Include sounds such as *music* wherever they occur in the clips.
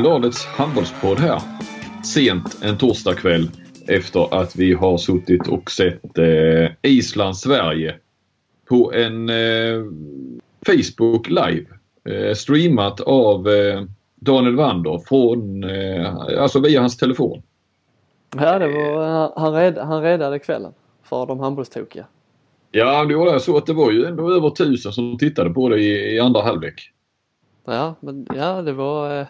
Bladets handbollspodd här. Sent en torsdagkväll efter att vi har suttit och sett eh, Island-Sverige på en eh, Facebook live. Eh, streamat av eh, Daniel Wander från, eh, alltså via hans telefon. Ja, det var, han, red, han räddade kvällen för de handbollstokiga. Ja, det var det. Jag såg att det var ju ändå över tusen som tittade på det i, i andra halvlek. Ja, men ja, det var, eh,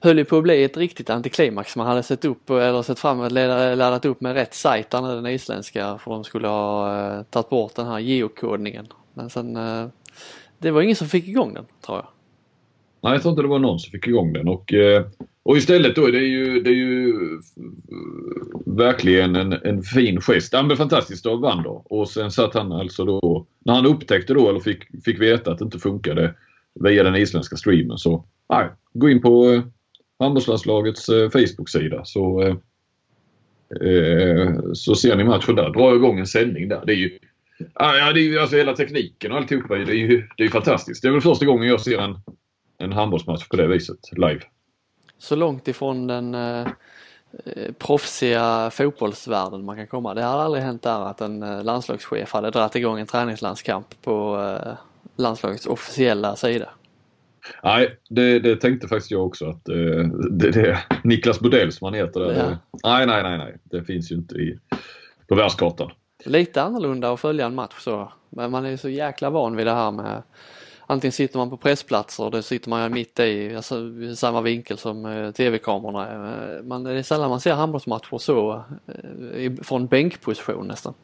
höll ju på att bli ett riktigt antiklimax. Man hade sett upp eller sett fram emot laddat upp med rätt sajt där den isländska, för de skulle ha eh, tagit bort den här geokodningen. Men sen, eh, det var ingen som fick igång den, tror jag. Nej, jag tror inte det var någon som fick igång den och, eh, och istället då är det ju, det är ju eh, verkligen en, en fin gest. Han blev fantastiskt av då och sen satt han alltså då, när han upptäckte då eller fick, fick veta att det inte funkade via den isländska streamen så nej, gå in på eh, handbollslandslagets eh, Facebook-sida så, eh, eh, så ser ni matchen där. Dra igång en sändning där. Det är ju, ja, det är ju alltså hela tekniken och alltihopa. Det är ju det är fantastiskt. Det är väl första gången jag ser en, en handbollsmatch på det viset live. Så långt ifrån den eh, eh proffsiga fotbollsvärlden man kan komma. Det har aldrig hänt där att en eh, landslagschef hade dragit igång en träningslandskamp på eh, landslagets officiella sida. Nej, det, det tänkte faktiskt jag också att eh, det, det Niklas Bodell som han heter. Där. Ja. Nej, nej, nej, nej. Det finns ju inte i, på världskartan. Lite annorlunda att följa en match så. Men man är så jäkla van vid det här med Antingen sitter man på pressplatser och då sitter man mitt i, alltså i samma vinkel som eh, tv-kamerorna. Eh, man, det är sällan man ser handbollsmatcher så eh, från bänkposition nästan.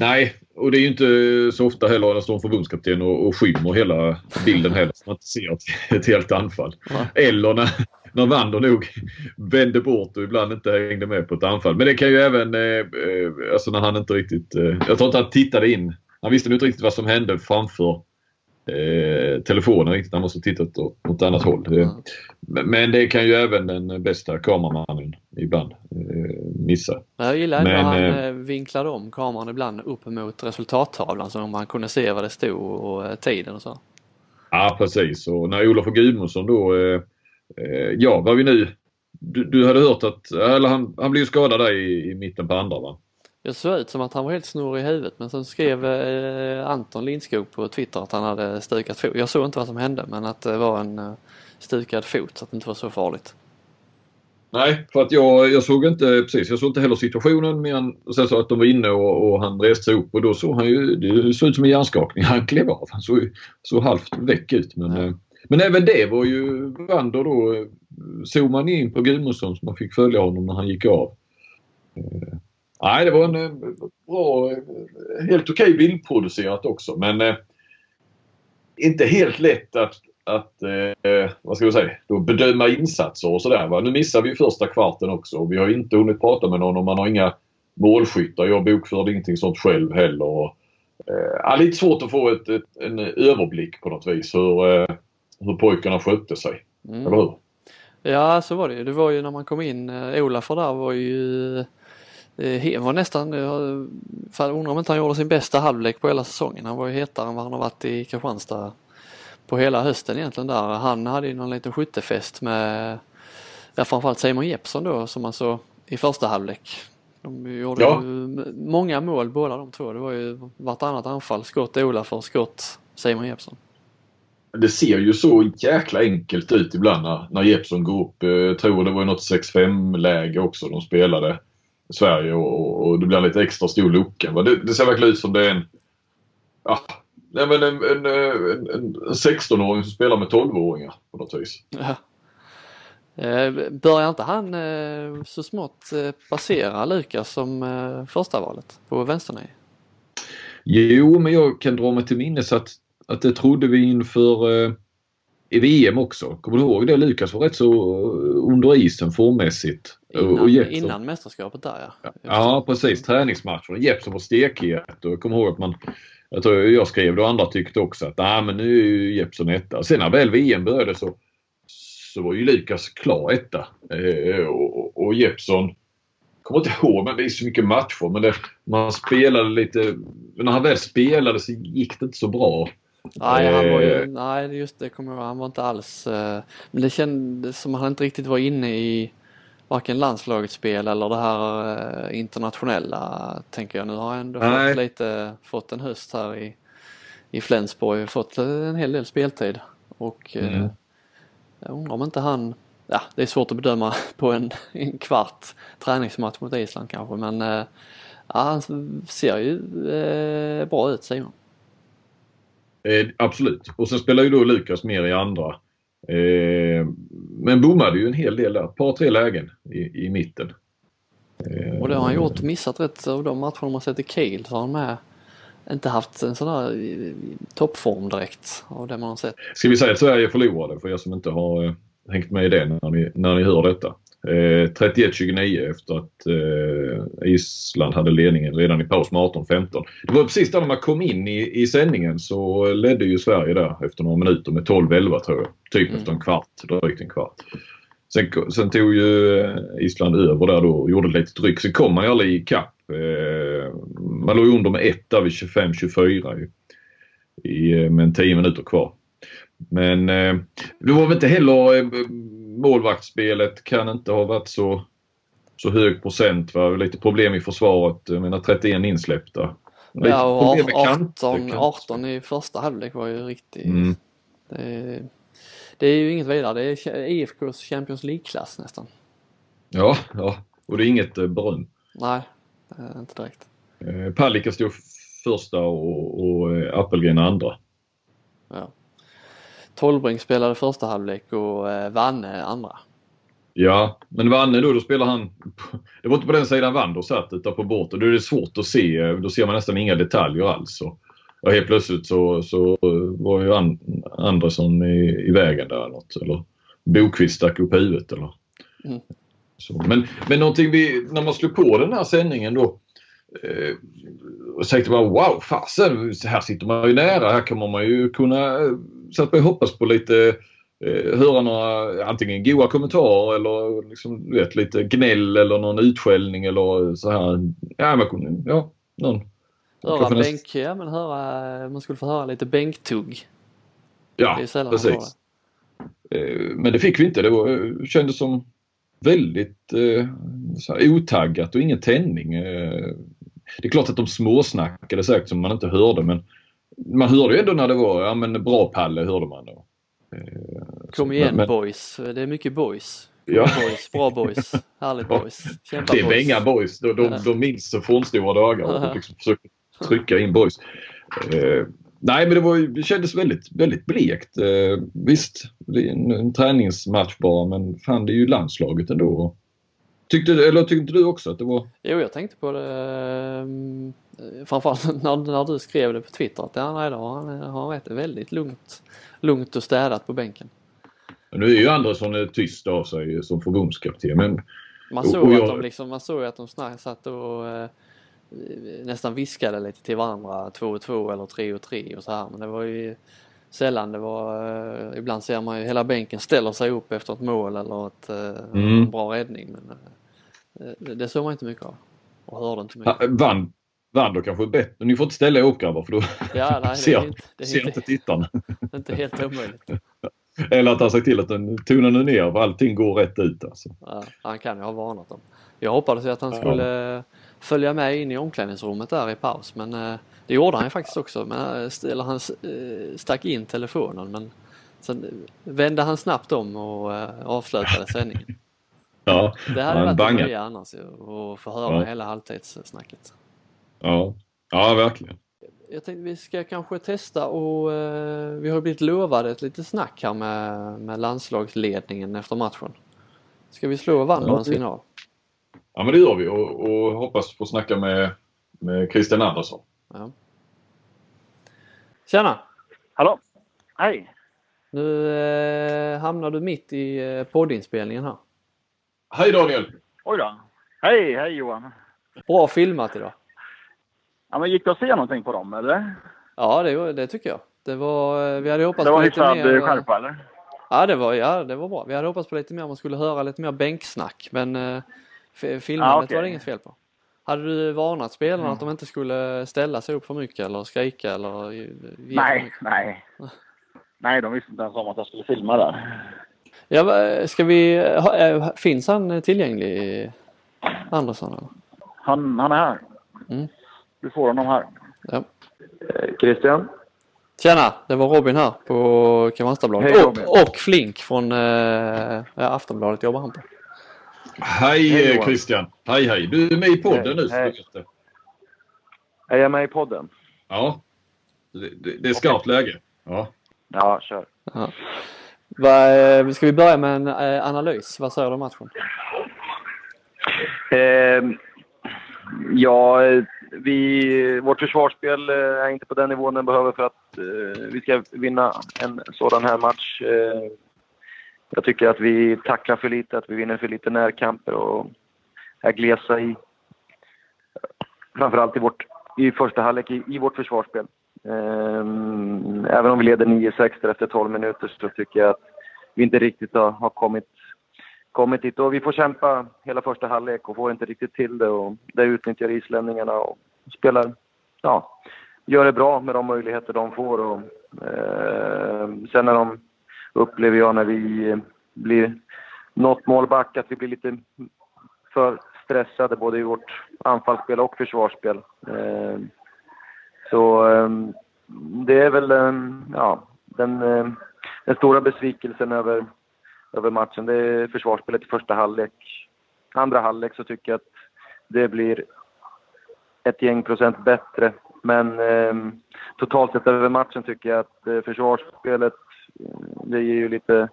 Nej, och det är ju inte så ofta heller när står en förbundskapten och, och skymmer hela bilden heller. Så man inte ser ett, ett helt anfall. Ja. Eller när, när Wander nog vände bort och ibland inte hängde med på ett anfall. Men det kan ju även, eh, eh alltså när han inte riktigt, eh, jag tror inte han tittade in. Han visste nog inte riktigt vad som hände framför eh, telefonen riktigt. Han måste tittat åt något annat håll. Mm. Men det kan ju även den bästa kameramannen ibland eh, missa. Jag gillar när han eh, eh, vinklade om kameran ibland upp mot resultattavlan så man kunde se vad det stod och eh, tiden och så. Ja precis och när Olof Gudmundsson då, eh, eh, ja vad vi nu du, du, hade hört att, eller han, han blev skadad där i, i mitten på andra va? Det såg ut som att han var helt snurrig i huvudet men sen skrev eh, Anton Lindskog på Twitter att han hade stukat fot. Jag såg inte vad som hände men att det var en eh, stukad fot så att det inte var så farligt. Nej, för att jag, jag såg inte precis. Jag såg inte heller situationen men sen så att de var inne och, och, han reste sig upp och då såg han ju, det såg ut som en hjärnskakning. Han klev av. Han såg, såg halvt väck ut. Men, ja. men även det var ju Wander då. Såg man in på Gudmundsson så man fick följa honom när han gick av. Nej, det var en eh, bra, helt okej okay bildproducerat också men eh, inte helt lätt att, att eh, vad ska vi säga, då bedöma insatser och sådär. Nu missar vi första kvarten också och vi har inte hunnit prata med någon och man har inga målskyttar. Jag bokförde ingenting sånt själv heller. Och, eh, lite svårt att få ett, ett, en överblick på något vis hur, eh, hur pojkarna skötte sig. Mm. Eller hur? Ja, så var det ju. Det var ju när man kom in. Eh, Olaf där var ju Eh, var nästan, jag undrar om inte han gjorde sin bästa halvlek på hela säsongen. Han var ju hetare än vad han har varit i Kristianstad på hela hösten egentligen där. Han hade ju någon liten skyttefest med ja, framförallt Simon Jeppsson då som man såg i första halvlek. De gjorde ja. många mål båda de två. Det var ju vartannat anfall. Skott Olaf och skott Simon Jeppsson. Det ser ju så jäkla enkelt ut ibland när, när Jeppsson går upp. Jag eh, tror det var något 6-5 läge också de spelade. Sverige och, och, det blir en lite extra stor lucka. Det, det ser verkligen ut som det är en, ja, en, en, en, en, en 16-åring som spelar med 12-åringar på något vis. Ja. Eh, börjar inte han eh, så smått eh, passera Lukas som första valet på vänsternej? Jo, men jag kan dra mig till minnes att, att det trodde vi inför i VM också. Kommer du ihåg det? Lukas var rätt så under isen formmässigt. Innan, och Jeppson, innan mästerskapet där ja. Ja, precis. Träningsmatchen. Jeppson var stekhet och jag kommer ihåg att man jag tror jag skrev det och andra tyckte också att nej men nu är ju Jeppson etta. Sen när väl VM började så, så var ju Lukas klar etta. Eh, och, och Jeppson kommer inte ihåg, men det är så mycket matcher. Men det, man spelade lite... När han väl spelade så gick det inte så bra. Nej, han var ju, Eh, nej just det kommer jag ihåg. Han var inte alls, eh, men det kändes som att han inte riktigt var inne i varken landslagets spel eller det här eh, internationella tänker jag. Nu har han ändå Nej. fått lite, fått en höst här i, i Flensburg, fått en hel del speltid och eh, Mm. jag undrar om inte han, ja det är svårt att bedöma *laughs* på en, en kvart träningsmatch mot Island kanske men eh, ja, han ser ju eh, bra ut Simon. Eh, absolut. Och sen spelar ju då Lukas mer i andra. Eh, men bommade ju en hel del där. Ett par, tre lägen i, i mitten. Eh, Och det har han gjort, missat rätt av de matcherna man sett i Kiel så har han med inte haft en sån där eh, toppform direkt av det man har sett. Ska vi säga att Sverige förlorade för er som inte har hängt med i det när ni, när ni hör detta. Eh, 31-29 efter att Island hade ledningen redan i paus med 18-15. Det var precis där när man kom in i, i sändningen så ledde ju Sverige där efter några minuter med 12-11 tror jag. Typ Mm. efter en kvart, drygt en kvart. Sen, sen tog ju eh, Island över där då och gjorde ett litet ryck. Sen kom man ju aldrig ikapp. Eh, man låg under med 1 där vid 25-24 i, i, eh, med en 10 minuter kvar. Men eh, det var väl inte heller eh, målvaktsspelet kan inte ha varit så, så hög procent. Va? Lite problem i försvaret. Jag menar 31 insläppta. Lite Ja och problem med kanter, 18, kanter. 18 i första halvlek var ju riktigt. Mm. Det, det är ju inget vidare. Det är IFKs Champions League-klass nästan. Ja, ja. Och det är inget eh, beröm. Nej, inte direkt. Eh, Palicka stod första och, och eh, Appelgren andra. Ja. Tolbring spelade första halvlek och Vanne andra. Ja, men Vanne då, då spelar han... *laughs* Det var inte på den sidan Wander satt utan på bortre. Då är det svårt att se. Då ser man nästan inga detaljer alls. Och, och helt plötsligt så, så var ju an, Andersson i, i vägen där något. Eller Bokvist stack upp huvudet eller Mm. så. Men, men någonting vi, när man slog på den här sändningen då eh, och tänkte man wow, fasen, här sitter man ju nära. Här kommer man ju kunna... eh, Så att man hoppas på lite höra några antingen goda kommentarer eller liksom, vet, lite gnäll eller någon utskällning eller så här. Ja, man kunde, ja, någon. Höra näst- bänk, ja men höra, man skulle få höra lite bänktugg. Ja, precis. Eh, Men det fick vi inte. Det var, eh, kändes som väldigt eh, här, otaggat och ingen tändning. Eh, Det är klart att de småsnackade säkert som man inte hörde men man hörde ju ändå när det var, ja men bra Palle hörde man då. Eh, Kom igen men- boys, det är mycket boys. Ja. Boys, bra boys, härligt Ja. boys. Kämpa Det är boys. inga boys. De, de, de minns fornstora dagar och *laughs* liksom försöker trycka in boys. Eh, nej men det, var, det kändes väldigt, väldigt blekt. Eh, visst, det är en, en träningsmatch bara men fan det är ju landslaget ändå. Tyckte, eller tyckte du också att det var... Jo, jag tänkte på det ehm, framförallt *laughs* när, när du skrev det på Twitter att ja, nej, då har han rätt. Väldigt lugnt, lugnt och städat på bänken. Nu är ju Andersson tyst av sig som förbundskapten men Man Och- såg och att jag- de liksom, man såg att de snack, satt och eh, nästan viskade lite till varandra 2-2 eller 3-3 och så här. Men det var ju sällan det var, eh, ibland ser man ju hela bänken ställer sig upp efter ett mål eller ett, eh, Mm. en bra räddning. Men eh, det, det såg man inte mycket av. Och hörde inte mycket. ja, Van, Wander kanske bättre. Ni får inte ställa er upp grabbar för då Ja, nej, *laughs* det ser, inte, det ser inte inte, tittarna. *laughs* inte helt omöjligt. *laughs* Eller att han sagt till att den tonar nu ner för allting går rätt ut alltså. Ja, han kan ju ha varnat dem. Jag hoppades ju att han skulle följa med in i omklädningsrummet där i paus men eh, det gjorde han ju faktiskt också. Men, eh, eller han eh, stack in telefonen men sen vände han snabbt om och eh, avslutade sändningen. *laughs* Ja, Det hade varit bangade. en nöje annars att få höra Ja. hela halvtidssnacket. ja, ja verkligen. Jag tänkte vi ska kanske testa och eh, vi har blivit lovade ett litet snack här med, med landslagsledningen efter matchen. Ska vi slå Wander Ja, en signal? Ja men det gör vi och, och hoppas få snacka med, med Christian Andersson. Ja. Tjena! Hallå? Hej! Nu eh, hamnar du mitt i eh, poddinspelningen här. Hej Daniel! Oj då. Hej, hej Johan. Bra filmat idag. Ja, men gick det att se någonting på dem eller? Ja, det, det tycker jag. Det var, eh, vi hade hoppats Det var på lite mer. eh, skärpa eller? Ja, det var, ja, det var bra. Vi hade hoppats på lite mer. Man skulle höra lite mer bänksnack. Men eh, filmandet Ja, okej. var det inget fel på. Hade du varnat spelarna att de inte skulle ställa sig upp för mycket eller skrika eller Nej, nej. Nej, de visste inte ens om att jag skulle filma där. Ja, ska vi, ha, eh, finns han tillgänglig, Andersson? Eller? Han, han är här. Mm. Du får honom här. Ja. Eh, Christian? Tjena, det var Robin här på Kristianstadsbladet. Hej, Och, och Flink från eh, Aftonbladet jobbar han på. Hej, Hej, eh. Christian! Hej hej! Du är med i podden Hej, nu. hej. Är jag med i podden? Ja. Det, det, det är skarpt läge. Ja. Ja, kör. Ja. Va, eh, ska vi börja med en analys? Vad säger du om matchen? Eh, ja, vi, vårt försvarsspel eh, är inte på den nivån den behöver för att eh, vi ska vinna en sådan här match. Eh, jag tycker att vi tacklar för lite, att vi vinner för lite närkamper och är glesa i framförallt i, vårt, i första halvlek i, i vårt försvarsspel. Eh, även om vi leder 9-6 efter 12 minuter så tycker jag att vi inte riktigt har, har kommit kommit dit och vi får kämpa hela första halvlek och får inte riktigt till det och det utnyttjar islänningarna och spelar, ja, gör det bra med de möjligheter de får och eh, sen när de, upplever jag när vi blir något mål back att vi blir lite för stressade både i vårt anfallsspel och försvarsspel. Eh, så eh, det är väl, eh, ja, den, eh, den stora besvikelsen över över matchen. Det är försvarsspelet i första halvlek. Andra halvlek så tycker jag att det blir ett gäng procent bättre. Men eh, totalt sett över matchen tycker jag att eh, försvarsspelet, eh, det ger ju lite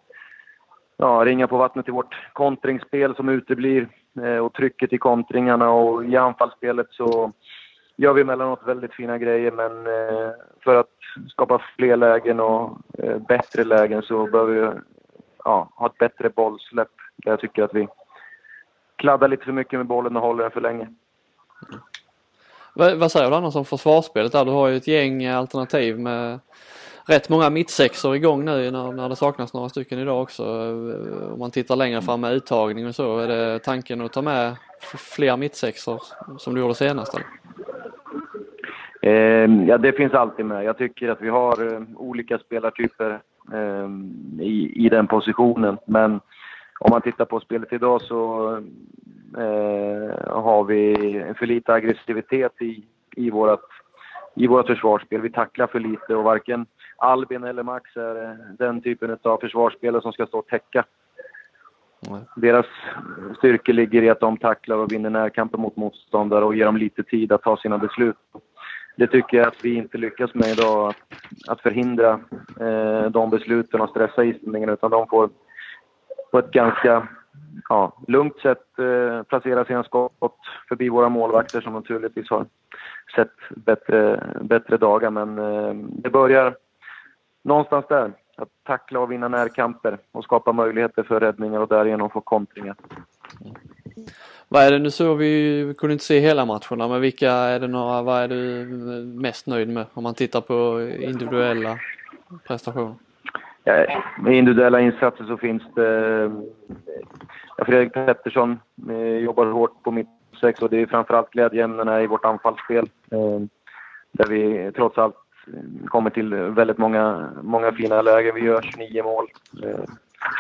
ja, ringa på vattnet i vårt kontringsspel som uteblir eh, och trycket i kontringarna och i anfallsspelet så gör vi emellanåt väldigt fina grejer men eh, för att skapa fler lägen och eh, bättre lägen så behöver vi ja, ha ett bättre bollsläpp. Där jag tycker att vi kladdar lite för mycket med bollen och håller den för länge. Vad, vad säger du annars om försvarsspelet där? Du har ju ett gäng eh, alternativ med rätt många mittsexor igång nu när, när det saknas några stycken idag också. Eh, om man tittar längre fram med uttagning och så, är det tanken att ta med fler mittsexor som du gjorde senast? Eller? Eh, ja, det finns alltid med. Jag tycker att vi har eh, olika spelartyper eh, i, i den positionen. Men om man tittar på spelet idag så eh, har vi för lite aggressivitet i, i vårt i vårt försvarsspel. Vi tacklar för lite och varken Albin eller Max är eh, den typen av försvarsspelare som ska stå och täcka. Deras styrka ligger i att de tacklar och vinner närkamper mot motståndare och ger dem lite tid att ta sina beslut. Det tycker jag att vi inte lyckas med idag, att, att förhindra eh, de besluten och stressa islänningarna utan de får på ett ganska ja, lugnt sätt eh, placera sina skott förbi våra målvakter som naturligtvis har sett bättre, bättre dagar. Men eh, det börjar någonstans där. Att tackla och vinna närkamper och skapa möjligheter för räddningar och därigenom få kontringar. Vad är det, nu såg vi vi kunde inte se hela matcherna, men vilka är det några, vad är du mest nöjd med om man tittar på individuella prestationer? Eh, med individuella insatser så finns det... Eh, Fredrik Pettersson eh, jobbar hårt på mitt sex och det är framförallt glädjeämnena i vårt anfallsspel. Där vi trots allt kommer till väldigt många, många fina lägen. Vi gör 29 mål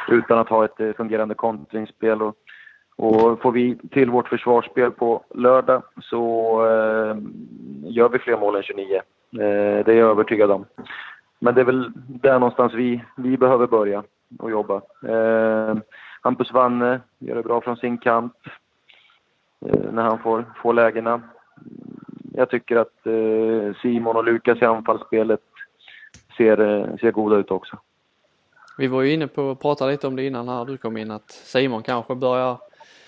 utan att ha ett fungerande kontringsspel. Och, och får vi till vårt försvarsspel på lördag så eh, gör vi fler mål än 29. Eh, det är jag övertygad om. Men det är väl där någonstans vi, vi behöver börja och jobba. Eh, Hampus Wanne gör det bra från sin kant eh, när han får, får lägena. Jag tycker att eh, Simon och Lukas i anfallsspelet ser, eh, ser goda ut också. Vi var ju inne på att prata lite om det innan här du kom in att Simon kanske börjar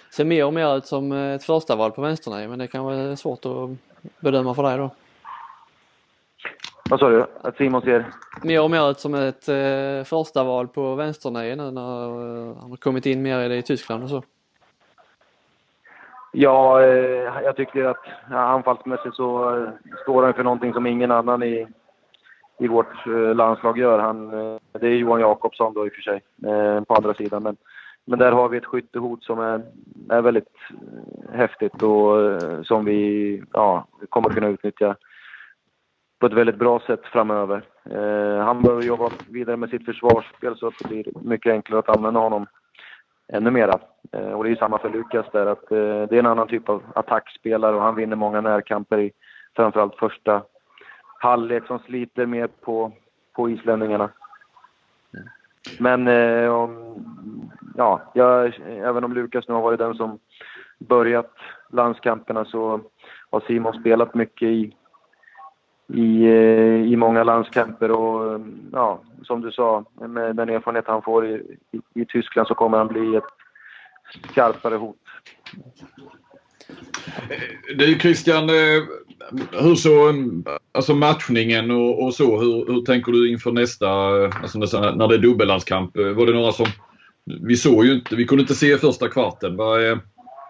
se mer och mer ut som eh, ett första val på vänstern men det kan vara svårt att bedöma för dig då. Vad sa du? Att Simon ser... Mer och mer ut som ett eh, första val på vänsternägen nu när eh, han har kommit in mer i det i Tyskland och så. Ja, eh, jag tycker att ja, anfallsmässigt så eh, står han för någonting som ingen annan i, i vårt eh, landslag gör. Han, eh, det är Johan Jakobsson då i och för sig, eh, på andra sidan. Men men där har vi ett skyttehot som är, är väldigt häftigt och som vi ja, kommer kunna utnyttja på ett väldigt bra sätt framöver. Eh, han behöver jobba vidare med sitt försvarsspel så att det blir mycket enklare att använda honom ännu mera. Eh, och det är samma för Lukas där, att eh, det är en annan typ av attackspelare och han vinner många närkamper i framförallt första halvlek som sliter mer på, på islänningarna. Men eh, om, ja, jag, även om Lukas nu har varit den som börjat landskamperna så har Simon spelat mycket i, i, eh, i många landskamper och ja, som du sa, med den erfarenhet han får i, i, i Tyskland så kommer han bli ett skarpare hot. Du Christian, eh, hur så alltså matchningen och, och så, hur, hur, tänker du inför nästa, alltså när det är dubbellandskamp? Var det några som, vi såg ju inte, vi kunde inte se första kvarten. Var,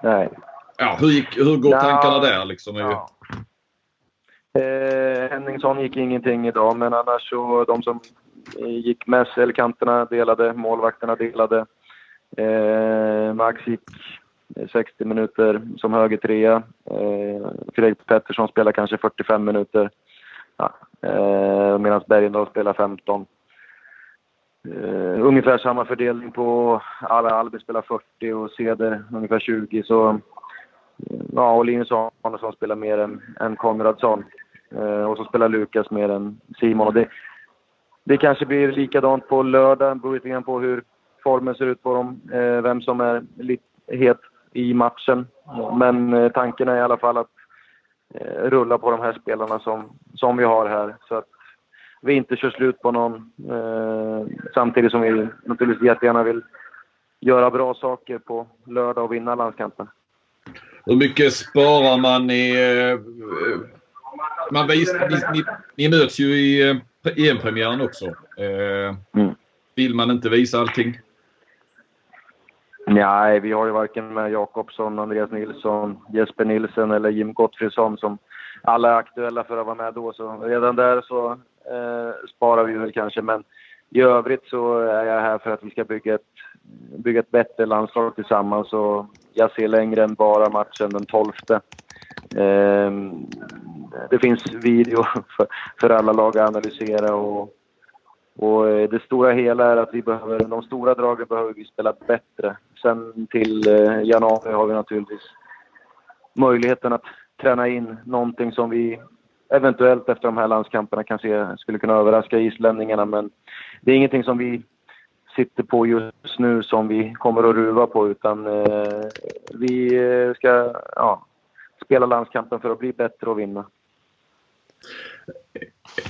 Nej. Ja, hur, gick, hur går ja, tankarna där liksom? Ja. Eh, Henningsson gick ingenting idag, men annars så de som eh, gick mest, eller kanterna delade, målvakterna delade. Eh, Max gick eh, 60 minuter som högertrea. Eh, Fredrik Pettersson spelar kanske 45 minuter. Ja, eh, Medan Bergendahl spelar 15. Uh, eh, ungefär samma fördelning på alla. Albin spelar 40 och Ceder ungefär 20. Så, ja, och Linus Arnesson spelar mer än, än Konradsson. Eh, och så spelar Lukas mer än Simon. Och det, det kanske blir likadant på lördag. Det beror lite grann på hur formen ser ut på dem. Eh, vem som är lite het i matchen. Men eh, tanken är i alla fall att rulla på de här spelarna som, som vi har här. Så att vi inte kör slut på någon. Eh, samtidigt som vi naturligtvis jättegärna vill göra bra saker på lördag och vinna landskampen. Hur mycket sparar man i... Eh, man vis, ni, ni, möts ju i eh, EM-premiären också. Eh, mm. Vill man inte visa allting? Nej, vi har ju varken med Jakobsson, Andreas Nilsson, Jesper Nilsen eller Jim Gottfridsson som alla är aktuella för att vara med då. Så redan där så eh, sparar vi väl kanske. Men i övrigt så är jag här för att vi ska bygga ett, bygga ett bättre landslag tillsammans. Och jag ser längre än bara matchen den 12. Eh, Eh, det finns video *laughs* för, för alla lag att analysera och, och eh, det stora hela är att vi behöver, de stora dragen behöver vi spela bättre. Sen till eh, januari har vi naturligtvis möjligheten att träna in någonting som vi eventuellt efter de här landskamperna kan se skulle kunna överraska islänningarna. Men det är ingenting som vi sitter på just nu som vi kommer att ruva på utan eh, vi ska ja, spela landskampen för att bli bättre och vinna.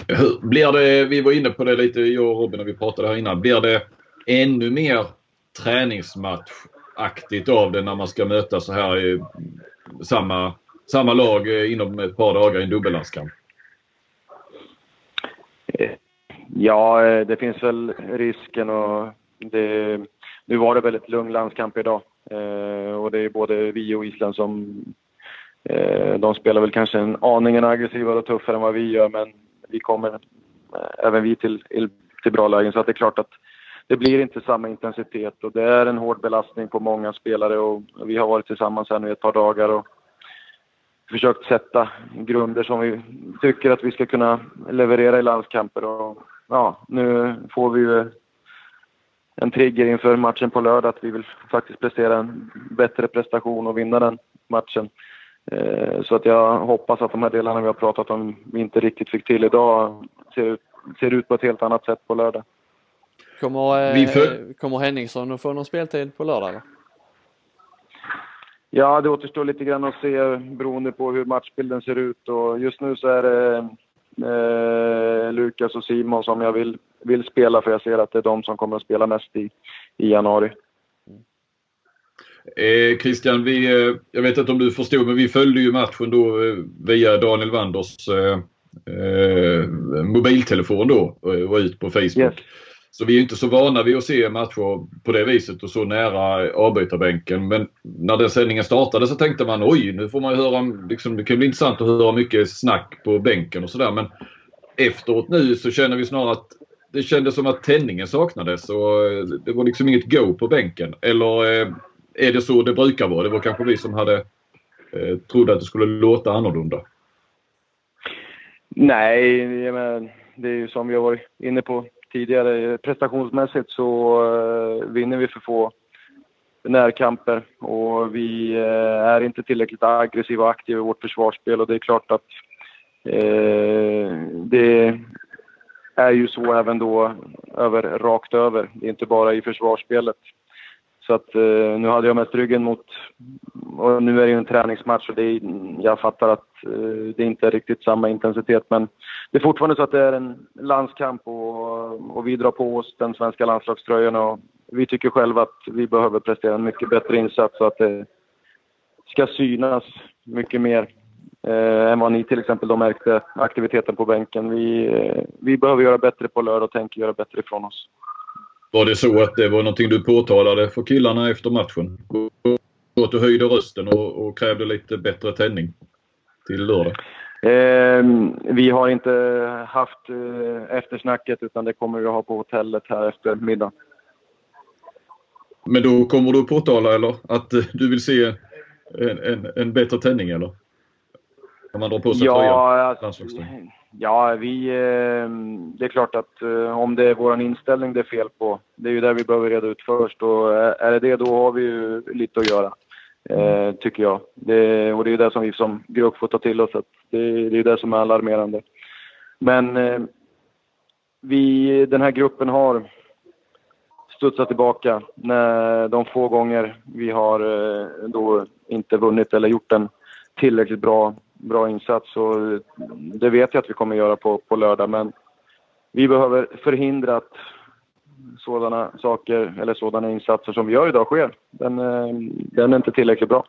Hur blir det, vi var inne på det lite jag och Robin när vi pratade här innan. Blir det ännu mer träningsmatchaktigt av det när man ska möta så här i samma samma lag eh, inom ett par dagar i en dubbellandskamp? Eh, ja, eh, det finns väl risken och det, nu var det väldigt lugn landskamp idag. Och det är både vi och Island som... Eh, de spelar väl kanske en aningen aggressivare och tuffare än vad vi gör men vi kommer eh, även vi till, till bra lägen så att det är klart att det blir inte samma intensitet och det är en hård belastning på många spelare och vi har varit tillsammans här nu ett par dagar och försökt sätta grunder som vi tycker att vi ska kunna leverera i landskamper. Och, ja, nu får vi ju en trigger inför matchen på lördag att vi vill faktiskt prestera en bättre prestation och vinna den matchen. Eh, så att jag hoppas att de här delarna vi har pratat om vi inte riktigt fick till idag ser ut, ser ut på ett helt annat sätt på lördag. Kommer, eh, kommer Henningsson att få någon speltid på lördag? Eller? Ja, det återstår lite grann att se beroende på hur matchbilden ser ut. Och just nu så är det eh, Lukas och Simon som jag vill, vill spela för jag ser att det är de som kommer att spela mest i, i januari. Eh, Christian, vi, eh, jag vet inte om du förstod men vi följde ju matchen då eh, via Daniel Wanders eh, eh, mobiltelefon då och var ut på Facebook. Yes. Så vi är inte så vana vid att se matcher på det viset och så nära avbytarbänken. Men när den sändningen startade så tänkte man oj, nu får man ju höra, liksom, det kan bli intressant att höra mycket snack på bänken och sådär. Men efteråt nu så känner vi snarare att det kändes som att tändningen saknades och eh, det var liksom inget go på bänken. Eller eh, är det så det brukar vara? Det var kanske vi som hade eh, trodde att det skulle låta annorlunda. Nej, jag menar, det är ju som vi har varit inne på tidigare. Prestationsmässigt så eh, vinner vi för få närkamper och vi eh, är inte tillräckligt aggressiva och aktiva i vårt försvarsspel och det är klart att eh, det är ju så även då över, rakt över. Det är inte bara i försvarsspelet. Så att eh, nu hade jag mest ryggen mot... Och nu är det ju en träningsmatch och det är, jag fattar att eh, det inte är riktigt samma intensitet men det är fortfarande så att det är en landskamp och, och vi drar på oss den svenska landslagströjan och vi tycker själva att vi behöver prestera en mycket bättre insats så att det ska synas mycket mer eh, än vad ni till exempel då märkte aktiviteten på bänken. Vi, eh, vi behöver göra bättre på lördag och tänker göra bättre ifrån oss. Var det så att det var någonting du påtalade för killarna efter matchen? Att du höjde rösten och, och krävde lite bättre tändning till lördag? Eh, vi har inte haft eh, eftersnacket utan det kommer vi att ha på hotellet här efter middag. Men då kommer du påtala eller att du vill se en, en, en bättre tändning eller? När man drar på sig ja, alltså, Ja, vi, eh, det är klart att eh, om det är vår inställning det är fel på, det är ju det vi behöver reda ut först och är det det då har vi ju lite att göra. Eh, tycker jag. Det, och det är det som vi som grupp får ta till oss. Att det, det är det som är alarmerande. Men vi, den här gruppen har studsat tillbaka när de få gånger vi har då inte vunnit eller gjort en tillräckligt bra bra insats och det vet jag att vi kommer göra på, på lördag men vi behöver förhindra att sådana saker eller sådana insatser som vi gör idag sker. Den, eh, den är inte tillräckligt bra.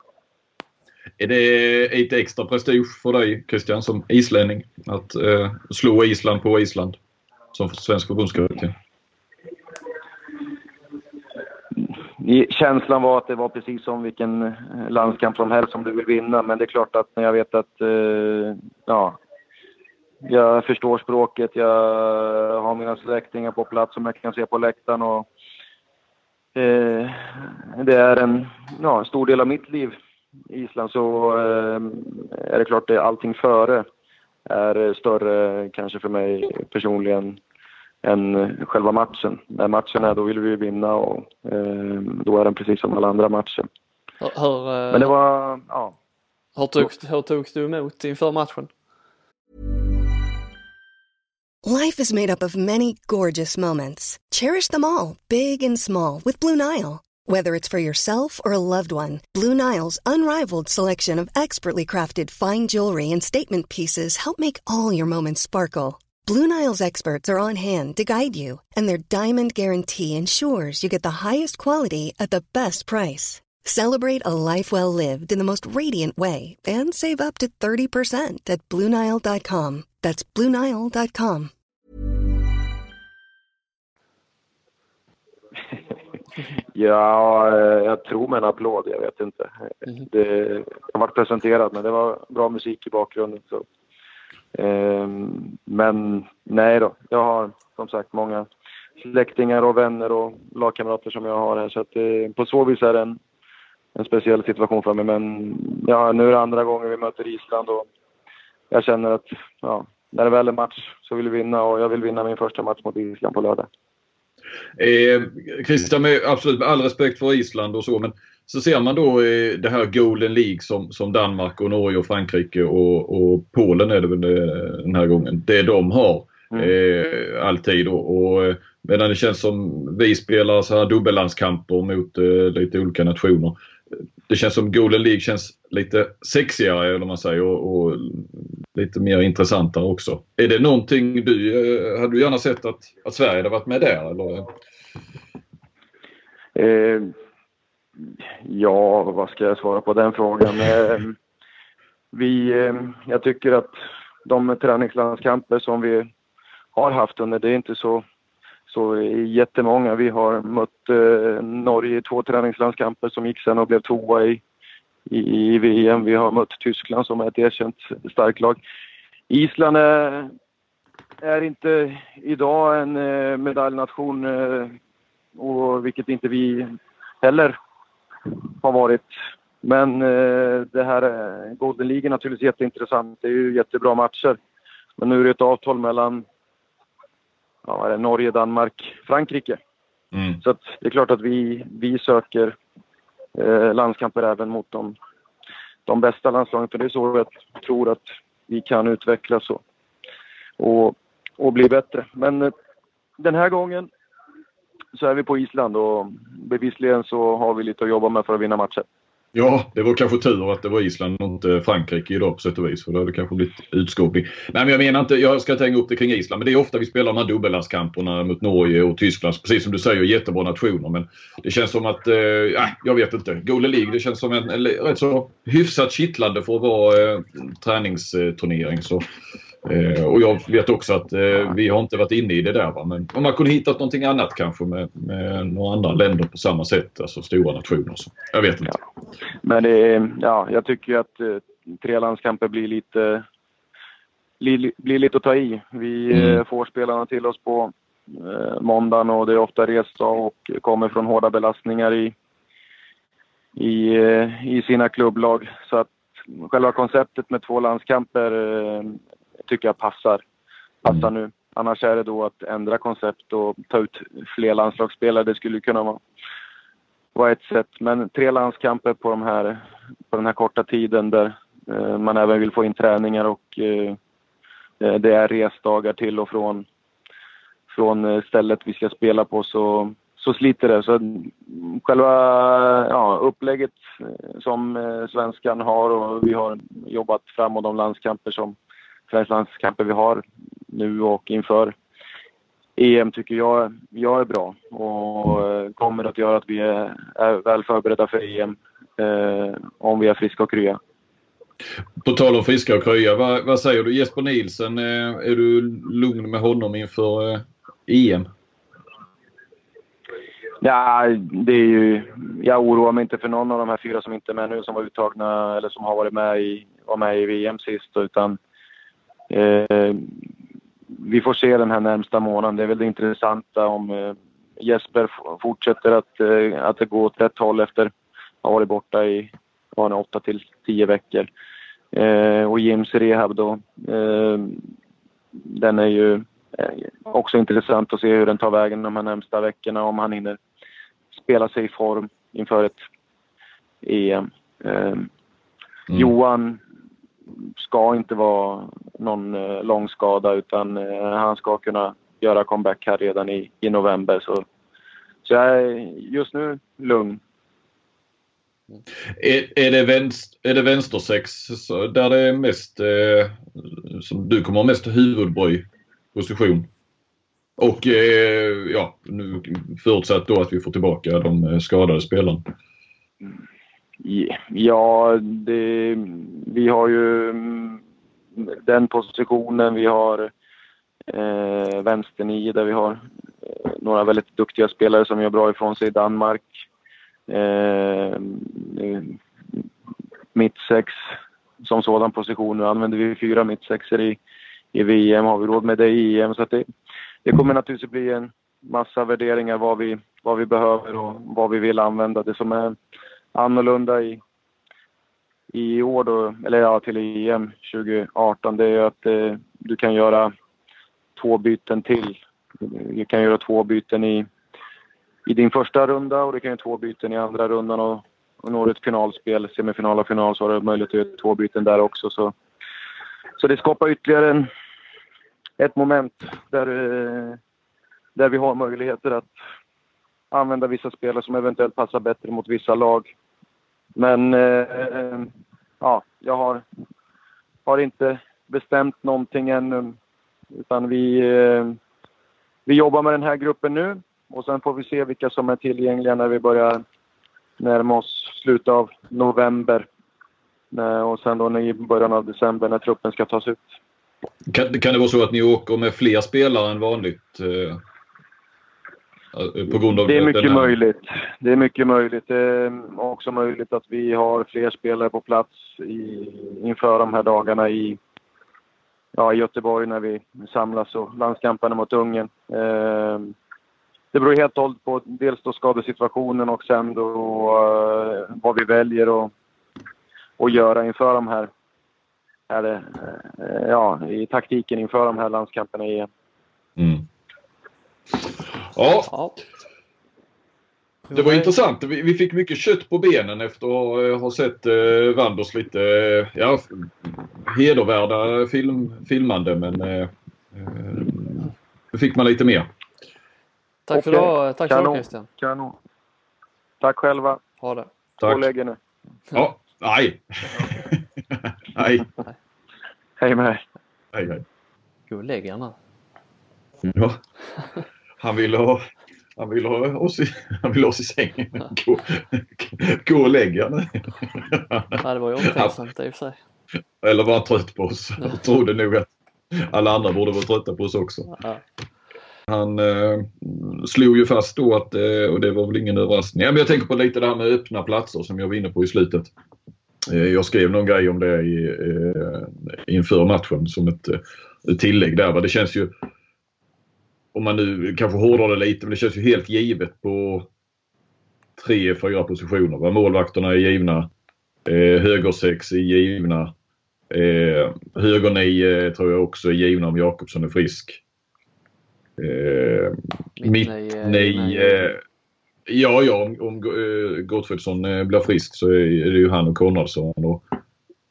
Är det lite extra prestige för dig Christian som islänning att eh, slå Island på Island som svensk förbundskapten? Känslan var att det var precis som vilken eh, landskamp som helst som du vill vinna. Men det är klart att när jag vet att eh, ja, jag förstår språket, jag har mina släktingar på plats som jag kan se på läktaren och eh, det är en ja, stor del av mitt liv i Island så eh, är det klart att allting före är större kanske för mig personligen än själva matchen. När matchen är, då vill vi vinna och eh, då är den precis som alla andra matcher. Hur, eh, Men det var, ja. Hur togs, hur togs du emot inför matchen? Life is made up of many gorgeous moments. Cherish them all, big and small, with Blue Nile. Whether it's for yourself or a loved one, Blue Nile's unrivaled selection of expertly crafted fine jewelry and statement pieces help make all your moments sparkle. Blue Nile's experts are on hand to guide you, and their diamond guarantee ensures you get the highest quality at the best price. Celebrate a life well lived in the most radiant way and save up to 30% at BlueNile.com. That's BlueNile.com. *laughs* ja, jag tror med en applåd, jag vet inte. Mm. Det, jag varit presenterad, men det var bra musik i bakgrunden. Så Ehm, men nej då, jag har som sagt många släktingar och vänner och lagkamrater som jag har här så att eh, på så vis är det en, en speciell situation för mig. Men ja, nu är det andra gången vi möter Island och jag känner att ja, när det väl är match så vill vi vinna och jag vill vinna min första match mot Island på lördag. Eh, Christian, med, absolut med all respekt för Island och så men så ser man då eh, det här Golden League som, som Danmark och Norge och Frankrike och, och Polen är det väl eh, den här gången. Det de har mm. eh, alltid. Och, och, eh, medan det känns som vi spelar så här dubbellandskamper mot eh, lite olika nationer. Det känns som Golden League känns lite sexigare eller man säger och, och lite mer intressantare också. Är det någonting du, eh, hade du gärna sett att, att Sverige hade varit med där? Eller? Eh Ja, vad ska jag svara på den frågan? Eh, vi, eh, jag tycker att de träningslandskamper som vi har haft under, det är inte så, så jättemånga. Vi har mött eh, Norge i två träningslandskamper som gick sen och blev tvåa i, i, i VM. Vi har mött Tyskland som är ett erkänt starkt lag. Island är är inte idag en medaljnation och vilket inte vi heller har varit. Men eh, det här eh, Golden League är naturligtvis jätteintressant. Det är ju jättebra matcher. Men nu är det ett avtal mellan ja, Norge, Danmark, Frankrike. Mm. Så det är klart att vi, vi söker eh, landskamper även mot de, de bästa landslagen. För det är så jag tror att vi kan utvecklas och, och, och bli bättre. Men eh, den här gången så är vi på Island och bevisligen så har vi lite att jobba med för att vinna matcher. Ja, det var kanske tur att det var Island och inte Frankrike idag på sätt och vis. För då hade det kanske blivit utskåpning. Nej, men jag menar inte, jag ska inte hänga upp det kring Island. Men det är ofta vi spelar de här dubbellandskamperna mot Norge och Tyskland. Precis som du säger, jättebra nationer. Men det känns som att, eh, äh, jag vet inte. Golden League, det känns som en, en rätt så hyfsat kittlande för att vara eh, träningsturnering. Så Eh, och jag vet också att eh, vi har inte varit inne i det där. Va? Men om man kunde hittat någonting annat kanske med, med några andra länder på samma sätt. Alltså stora nationer. Så. Jag vet inte. Ja. Men det är, ja, jag tycker att eh, tre landskamper blir lite, blir, blir lite att ta i. Vi Mm. eh, får spelarna till oss på eh, måndagen och det är ofta resdag och kommer från hårda belastningar i, i, eh, i sina klubblag. Så att själva konceptet med två landskamper eh, tycker jag passar, passar nu. Annars är det då att ändra koncept och ta ut fler landslagsspelare. Det skulle kunna vara, vara ett sätt. Men tre landskamper på, de här, på den här korta tiden där eh, man även vill få in träningar och eh, eh, det är resdagar till och från, från eh, stället vi ska spela på så, så sliter det. Så mm, själva ja, upplägget eh, som svenskan har och vi har jobbat framåt de landskamper som Sveriges landskamper vi har nu och inför EM tycker jag, jag är bra och eh, kommer att göra att vi är, väl förberedda för EM eh, om vi är friska och krya. På tal om friska och krya, vad, vad säger du Jesper Nielsen? Eh, är du lugn med honom inför eh, EM? Ja, det är ju, jag oroar mig inte för någon av de här fyra som inte är med nu som var uttagna eller som har varit med i, var med i VM sist utan eh, vi får se den här närmsta månaden. Det är väl det intressanta om eh, Jesper fortsätter att, eh, att det går åt rätt håll efter att ha varit borta i var det, 8 till 10 veckor. Eh, och Jims rehab då, eh, den är ju eh, också intressant att se hur den tar vägen de här närmsta veckorna, om han hinner spela sig i form inför ett EM. Eh, Johan ska inte vara någon eh, lång skada utan eh, han ska kunna göra comeback här redan i, i november. Så, så jag är just nu lugn. Är, är, det vänster, är det vänstersex där det är mest, eh, som du kommer ha mest huvudbry position? Och eh, ja, nu förutsatt då att vi får tillbaka de eh, skadade spelarna. Ja, det, vi har ju den positionen. Vi har eh, vänsternio där vi har eh, några väldigt duktiga spelare som gör bra ifrån sig i Danmark. Eh, mittsex som sådan position. Nu använder vi fyra mittsexor i, i VM. Har vi råd med det i EM? Så att det, det kommer naturligtvis bli en massa värderingar vad vi, vad vi behöver och vad vi vill använda. Det som är annorlunda i, i år då, eller ja, till EM 2018, det är att eh, du kan göra två byten till. Du kan göra två byten i, i din första runda och du kan göra två byten i andra rundan och, och når du ett finalspel, semifinal och final, så har du möjlighet att göra två byten där också. Så, så det skapar ytterligare en, ett moment där, eh, där vi har möjligheter att använda vissa spelare som eventuellt passar bättre mot vissa lag. Men eh, ja, jag har, har inte bestämt någonting ännu. Utan vi, eh, vi jobbar med den här gruppen nu och sen får vi se vilka som är tillgängliga när vi börjar närma oss slutet av november. Eh, och sen då i början av december när truppen ska tas ut. Kan, kan det vara så att ni åker med fler spelare än vanligt? Eh, Eh, eh, på grund av Det är mycket här- möjligt. Det är mycket möjligt. Det är också möjligt att vi har fler spelare på plats i, inför de här dagarna i, ja, i Göteborg när vi samlas och landskamperna mot Ungern. Eh, det beror helt och hållet på dels då skadesituationen och sen då uh, vad vi väljer att, att göra inför de här, här uh, ja, i taktiken inför de här landskamperna i. Mm. Ja. Ja. Det var intressant. Vi, fick mycket kött på benen efter att ha, ha sett eh, Wanders lite eh, ja, hedervärda film, filmande men eh, eh, nu fick man lite mer. Tack för idag, tack för idag Christian. Kanon. Tack själva. Ha det. Tack. Gå och lägg er nu. Ja, nej. nej. *laughs* Hej med dig. Nej, nej. Gå och lägg er nu. Ja. *laughs* Han ville ha, han ville ha, oss, i, han ville ha oss i sängen. Gå, gå och lägg er nu. Ja, det var ju omtänksamt i och för sig. Eller var han trött på oss. Jag trodde nog att alla andra borde vara trötta på oss också. Ja. Han eh, slog ju fast då att, eh, och det var väl ingen överraskning, ja, men jag tänker på lite det här med öppna platser som jag var inne på i slutet. Eh, jag skrev någon grej om det i, eh, inför matchen som ett, ett tillägg där. Va? Det känns ju, om man nu kanske hårdrar det lite, men det känns ju helt givet på tre, fyra positioner. Va? Målvakterna är givna. Eh, högersex är givna. Eh, höger nio tror jag också är givna om Jakobsson är frisk. Eh, Mitt nej, eh. Eh, ja, ja, om, om eh, Gottfridsson eh, blir frisk så är det ju han och Konradsson. Och,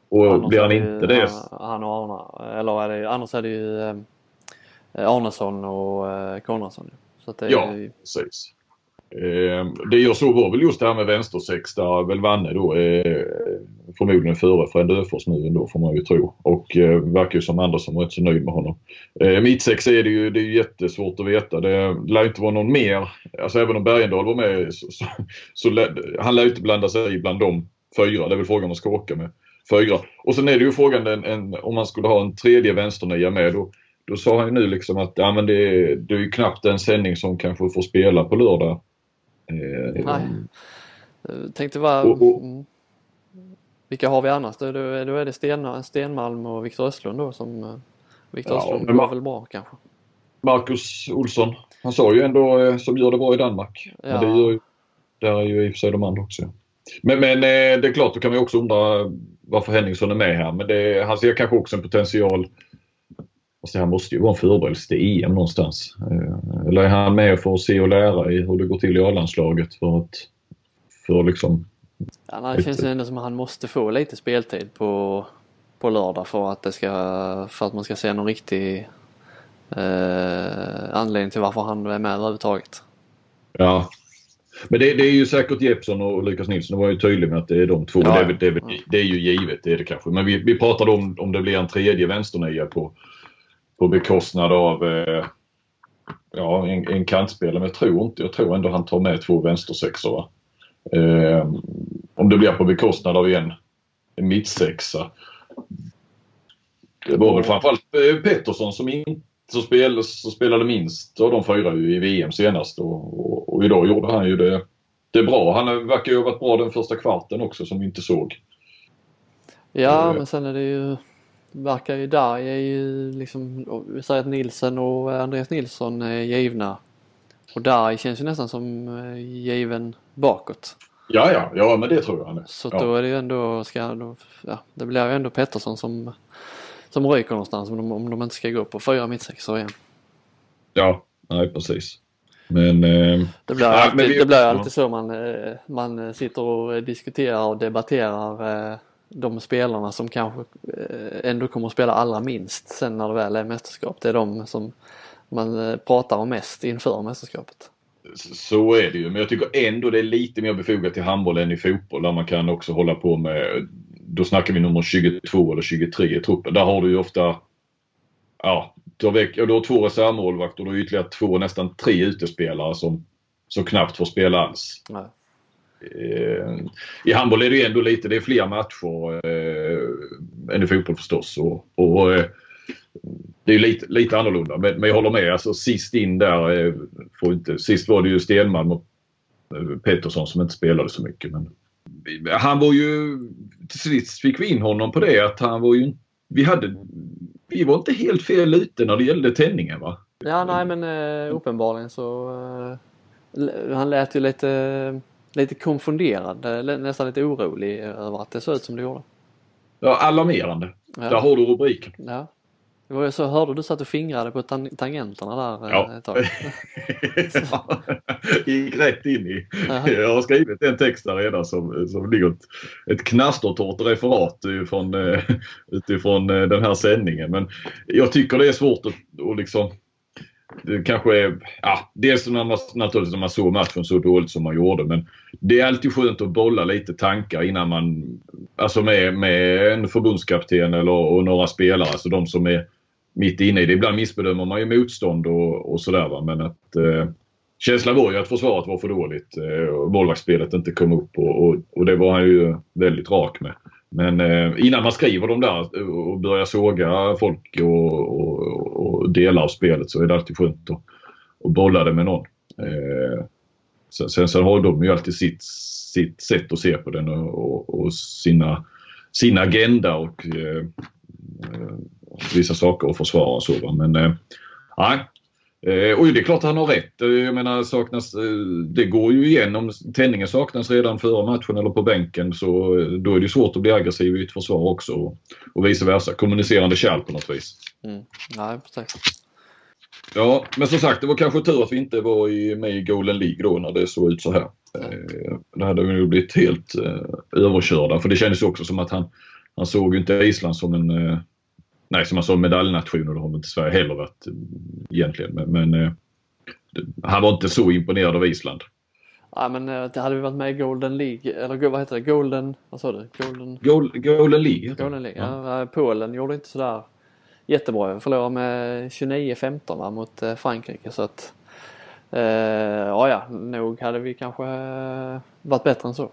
och Annars blir han inte det Han, och Arna. Eller är det, annars är det ju eh, Arnesson och eh, Konradsson. Så det är Ja, ju, precis. Eh, det jag såg var väl just det här med vänstersex där väl Vanne då eh, förmodligen före Fred Öfors nu ändå får man ju tro. Och eh, verkar ju som Andersson var rätt så nöjd med honom. Eh, Mittsex är det ju det är jättesvårt att veta. Det lär inte vara någon mer. Alltså även om Bergendahl var med så, så, så lär, han lär inte blanda sig i bland de fyra. Det är väl frågan om skåka med fyra. Och sen är det ju frågan en, en, om man skulle ha en tredje vänsternia med. Då, då sa han ju nu liksom att ja, men det, det är ju knappt en sändning som kanske får spela på lördag. Eh, nej. Jag tänkte bara, Och- och- mm. vilka har vi annars? Då, då, är det Sten, Stenmalm och Viktor Östlund då som eh, Viktor Ja, Östlund går väl bra kanske. Marcus Olsson, han sa ju ändå eh, som gör det bra i Danmark. Ja. Men det gör ju, där är ju i och för sig de andra också. Men, men eh, det är klart, då kan man också undra varför Henningsson är med här. Men det, han ser kanske också en potential. Alltså, han måste ju vara en förberedelse till EM någonstans. Eh, Eller är han med för att se och lära i hur det går till i A-landslaget för att för liksom Ja, det känns ändå som att han måste få lite speltid på, på lördag för att, det ska, för att man ska se någon riktig eh, anledning till varför han är med överhuvudtaget. Ja. Men det, det är ju säkert Jeppsson och Lukas Nilsson. Det var ju tydligt med att det är de två. Ja, det, det, det är ju givet, det är det kanske. Men vi, vi pratade om om det blir en tredje vänsternia på, på bekostnad av eh, ja, en, en kantspelare. Men jag tror inte. Jag tror ändå han tar med två vänstersexor. Eh, om det blir på bekostnad av en, en mittsexa. Det var väl framförallt eh, Pettersson som inte som, spel, som spelade minst av de fyra i VM senast och, och, och idag gjorde han ju det, det bra. Han verkar ju ha varit bra den första kvarten också som vi inte såg. Ja Eh. men sen är det ju verkar ju där är ju liksom vi säger att Nilsen och Andreas Nilsson är givna. Och där känns ju nästan som eh, given bakåt. Ja, ja, ja men det tror jag. Så ja. då är det ju ändå, ska, då, ja, det blir ju ändå Pettersson som, som ryker någonstans om de, om de inte ska gå på fyra mittsexor igen. Ja, nej precis. Men eh, Det blir, Ja, alltid, men vi- det blir alltid så man, eh, man sitter och diskuterar och debatterar eh, de spelarna som kanske eh, ändå kommer att spela allra minst sen när det väl är mästerskap. Det är de som man eh, pratar om mest inför mästerskapet. så är det ju. Men jag tycker ändå det är lite mer befogat i handboll än i fotboll där man kan också hålla på med, då snackar vi nummer 22 eller 23 i truppen. Där har du ju ofta, ja, du har, väck, du har två reservmålvakter och du har ytterligare två, nästan tre utespelare som, som knappt får spela alls. Nej. Eh, I handboll är det ju ändå lite, det är fler matcher eh, än i fotboll förstås. Och, och eh, det är ju lite, lite annorlunda. Men, men jag håller med. Alltså, sist in där, eh, får inte, sist var det ju Stenmalm och eh, Pettersson som inte spelade så mycket. Men han var ju, till sist fick vi in honom på det att han var ju, vi hade, vi var inte helt fel ute när det gällde tändningen va? Ja, nej men eh, uppenbarligen så eh, han lät ju lite, lite konfunderad, nästan lite orolig över att det såg ut som det gjorde. Ja, alarmerande. Ja. Där har du rubriken. Ja. Det var ju så, hörde du satt och fingrade på tangenterna där ja. ett tag? *laughs* ja, gick rätt in i. Jag har skrivit en text där redan som, som ligger ett, ett knastertorrt referat *laughs* utifrån, utifrån den här sändningen. Men jag tycker det är svårt att, att liksom kanske är, ja, dels när man, naturligtvis när man såg matchen så dåligt som man gjorde men det är alltid skönt att bolla lite tankar innan man, alltså med, med en förbundskapten eller och några spelare, alltså de som är mitt inne i det. Ibland missbedömer man ju motstånd och, och sådär men att eh, känslan var ju att försvaret var för dåligt eh, och målvaktsspelet inte kom upp och, och, och, det var han ju väldigt rak med. Men eh, innan man skriver de där och börjar såga folk och, och, och delar av spelet så är det alltid skönt att, att bolla det med någon. Eh, sen, sen, sen har de ju alltid sitt, sitt sätt att se på den och, och sina, sin agenda och eh, eh, vissa saker att försvara och så. Men nej, Eh, och det är klart att han har rätt. Eh, jag menar saknas, eh, det går ju igen om tändningen saknas redan före matchen eller på bänken så eh, då är det svårt att bli aggressiv i ett försvar också och, vice versa. Kommunicerande kärl på något vis. Mm. Nej, precis. Ja, men som sagt det var kanske tur att vi inte var i, med i Golden League då när det såg ut så här. Eh, det hade vi nog blivit helt eh, överkörda för det kändes också som att han, han såg inte Island som en eh, Nej, som man sa medaljnation och det har inte Sverige heller varit eh, egentligen. Men, men eh, han var inte så imponerad av Island. Ja men eh, det hade vi varit med i Golden League, eller vad heter det, Golden, vad sa du? Golden, Gold, Golden League? Golden League, ja. ja. Polen gjorde inte sådär jättebra. Förlorade med 29-15 mot Frankrike så att eh, ja, ja, nog hade vi kanske varit bättre än så.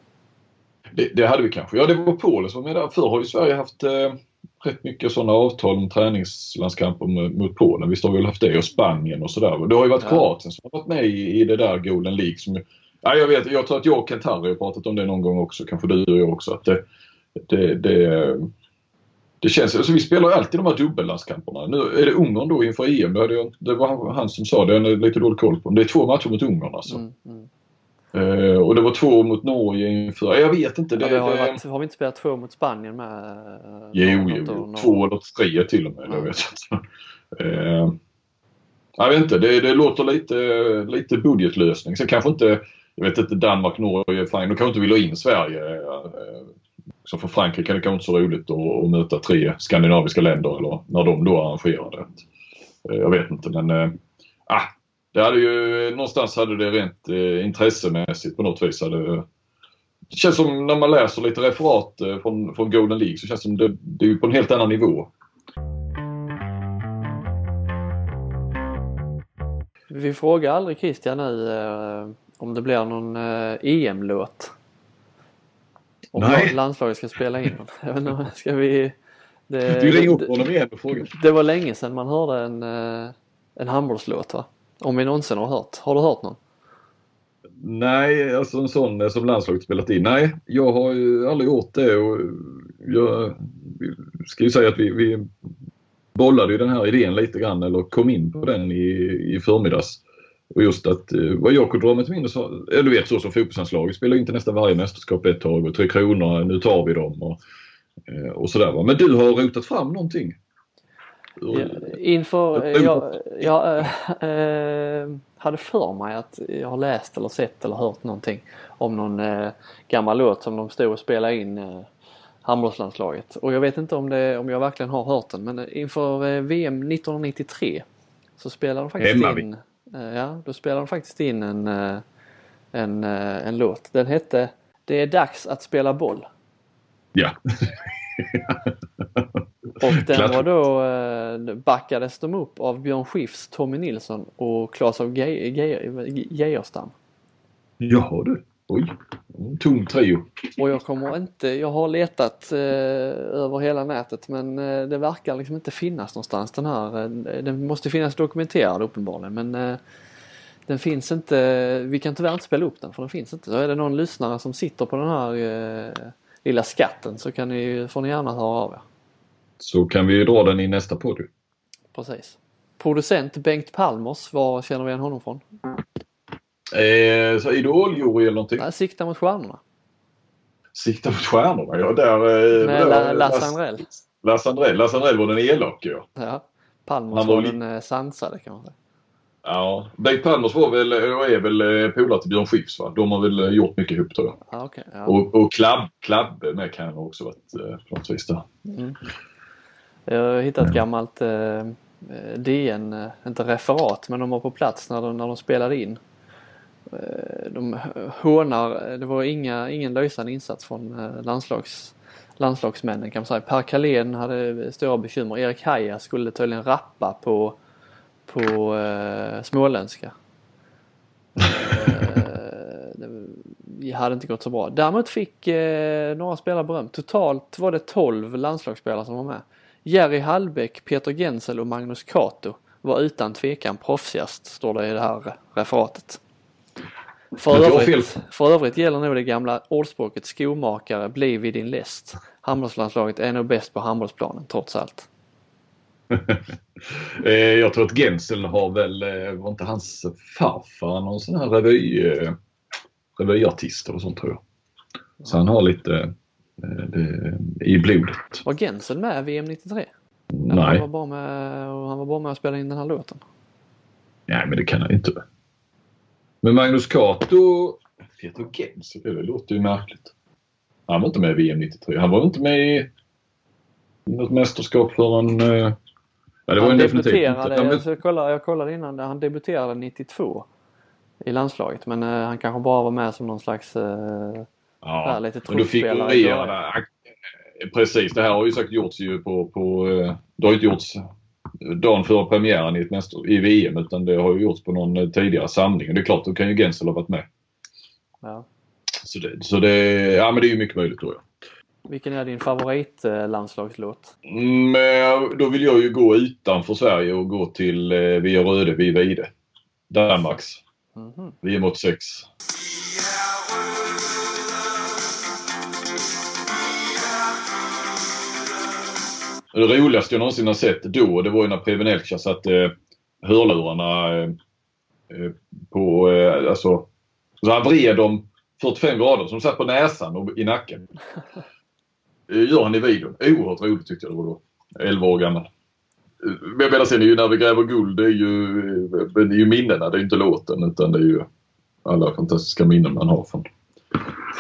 Det, det, hade vi kanske. Ja, det var Polen som var med där. Förr har ju Sverige haft eh, rätt mycket sådana avtal om träningslandskamper mot Polen. Visst har vi väl haft det och Spanien och sådär. Det har ju varit ja. Kroatien som har varit med i, i det där Golden League. Som, ja, jag, vet, jag tror att jag och Kent Harry har pratat om det någon gång också. Kanske du och jag också. Att det, det, det, det känns, alltså vi spelar ju alltid de här dubbellandskamperna. Nu är det Ungern då inför EM. Det, det var han som sa det, jag har lite dålig koll på. Det är två matcher mot Ungern alltså. Mm, mm. Uh, och det var två mot Norge inför, jag vet inte. Det, ja, har, det... Varit, har vi inte spelat två mot Spanien med? Uh, jo, jo, två eller tre till och med. Mm. Jag vet inte. Uh, jag vet inte, det, det låter lite, lite budgetlösning. Sen kanske inte, jag vet inte, Danmark, Norge, fine. De kanske inte vill ha in Sverige. Så för Frankrike är det kanske inte så roligt att, att möta tre skandinaviska länder eller när de då arrangerar det. Jag vet inte men ah, det hade ju någonstans hade det rent eh, intressemässigt på något vis. Hade, det känns som när man läser lite referat eh, från, från Golden League så känns det som det, det är på en helt annan nivå. Vi frågar aldrig Christian nu eh, om det blir någon eh, EM-låt. Om Nej. landslaget ska spela in den. ska vi... Det, du ringer upp honom igen och frågar. Det var länge sedan man hörde en, eh, en handbollslåt va? Om vi någonsin har hört. Har du hört någon? Nej, alltså en sån eh, som landslaget spelat in. Nej, jag har ju aldrig gjort det och jag ska ju säga att vi, vi bollade ju den här idén lite grann eller kom in på den i, i förmiddags. Och just att eh, vad jag kunde dra mig till minnes, eller du vet så som fotbollslandslaget spelar inte nästan varje mästerskap ett tag och Tre Kronor, nu tar vi dem och, eh, och sådär. Men du har rotat fram någonting? Inför, jag, jag äh, hade för mig att jag har läst eller sett eller hört någonting om någon äh, gammal låt som de stod och spelade in äh, handbollslandslaget. Och jag vet inte om, det, om jag verkligen har hört den men inför VM 1993 så spelade de faktiskt Hemma in, ja, då spelade de faktiskt in en, en, en låt. Den hette Det är dags att spela boll. Ja. Och den var då, eh, backades de upp av Björn Skifs, Tommy Nilsson och Claes av Geijerstam. Jaha du, oj. Tung trio. Och jag kommer inte, jag har letat eh, över hela nätet men eh, det verkar liksom inte finnas någonstans den här. Eh, den måste finnas dokumenterad uppenbarligen men eh, den finns inte, vi kan tyvärr inte spela upp den för den finns inte. Så är det någon lyssnare som sitter på den här eh, lilla skatten så kan ni, får ni gärna höra av er. Så kan vi dra den i nästa podd. Precis. Producent Bengt Palmers, var känner vi igen honom från? Eh, så Idol-jury eller någonting? Nej, Sikta mot stjärnorna. Sikta mot stjärnorna, ja. Där, eh, Med där- La- Lasse Andrell. Lasse Andrell. Lasse Andrell var den elake ja. Ja. Palmers Han var var den eh, sansade kan man säga. Ja, Bengt Palmers var väl, och är väl eh, polare till Björn Skifs va? De har väl eh, gjort mycket ihop tror jag. Ja, okej. ja. Och, och Klabb, Klabbe med kan ha också varit eh, på något vis där. Mm. Jag har hittat ett gammalt eh, eh, DN, eh, inte referat, men de var på plats när de, när de spelade in. Eh, de hånar, det var inga, ingen lysande insats från landslags, landslagsmännen kan man säga. Per Kalén hade stora bekymmer. Erik Haja skulle tydligen rappa på, på eh, småländska. Det hade inte gått så bra. Däremot fick eh, några spelare beröm. Totalt var det 12 landslagsspelare som var med. Jerry Hallbäck, Peter Gensel och Magnus Cato var utan tvekan proffsigast, står det i det här referatet. För övrigt, för övrigt gäller nog det gamla ordspråket skomakare, bli vid din läst. Handbollslandslaget är nog bäst på handbollsplanen trots allt. *laughs* Eh, jag tror att Gensel har väl, eh, var inte hans farfar någon sån här revy, eh, revyartist eller sånt tror jag. Så han har lite det, i blodet. Var Gensel med VM 93? Han var, Nej, bara med, han var bara med och spelade in den här låten. nej men det kan han inte. Men Magnus Cato, Peter Gensel, det låter ju märkligt. Han var inte med i VM 93. Han var inte med i något mästerskap förrän... Eh, ja, det var han debuterade, inte. Jag, kollade, jag kollade innan, han debuterade 92 i landslaget men eh, han kanske bara var med som någon slags eh, Ja, lite men då fick Uri göra eh, Precis, det här har ju sagt gjorts ju på, på eh, det har ju inte gjorts dagen före premiären i, ett nästa, i VM utan det har ju gjorts på någon eh, tidigare samling. Det är klart, då kan ju Gensel ha varit med. Ja. Så, det, så det, ja, men det är ju mycket möjligt tror jag. Vilken är din favoritlandslagslåt? Mm, då vill jag ju gå utanför Sverige och gå till eh, mhm. Vi är röde, vi är vide. Danmarks. Mm -hmm. VM 86. Det roligaste jag någonsin har sett då, det var ju när Prevenelka satte hörlurarna eh, eh, på, eh, alltså, så han vred dem 45 grader som satt på näsan och i nacken. Det *laughs* gör han i videon. Oerhört roligt tyckte jag det var då. 11 år gammal. Eh, Men jag menar sen är ju När vi gräver guld, det är ju, eh, det är ju minnena, det är inte låten utan det är ju alla fantastiska minnen man har från,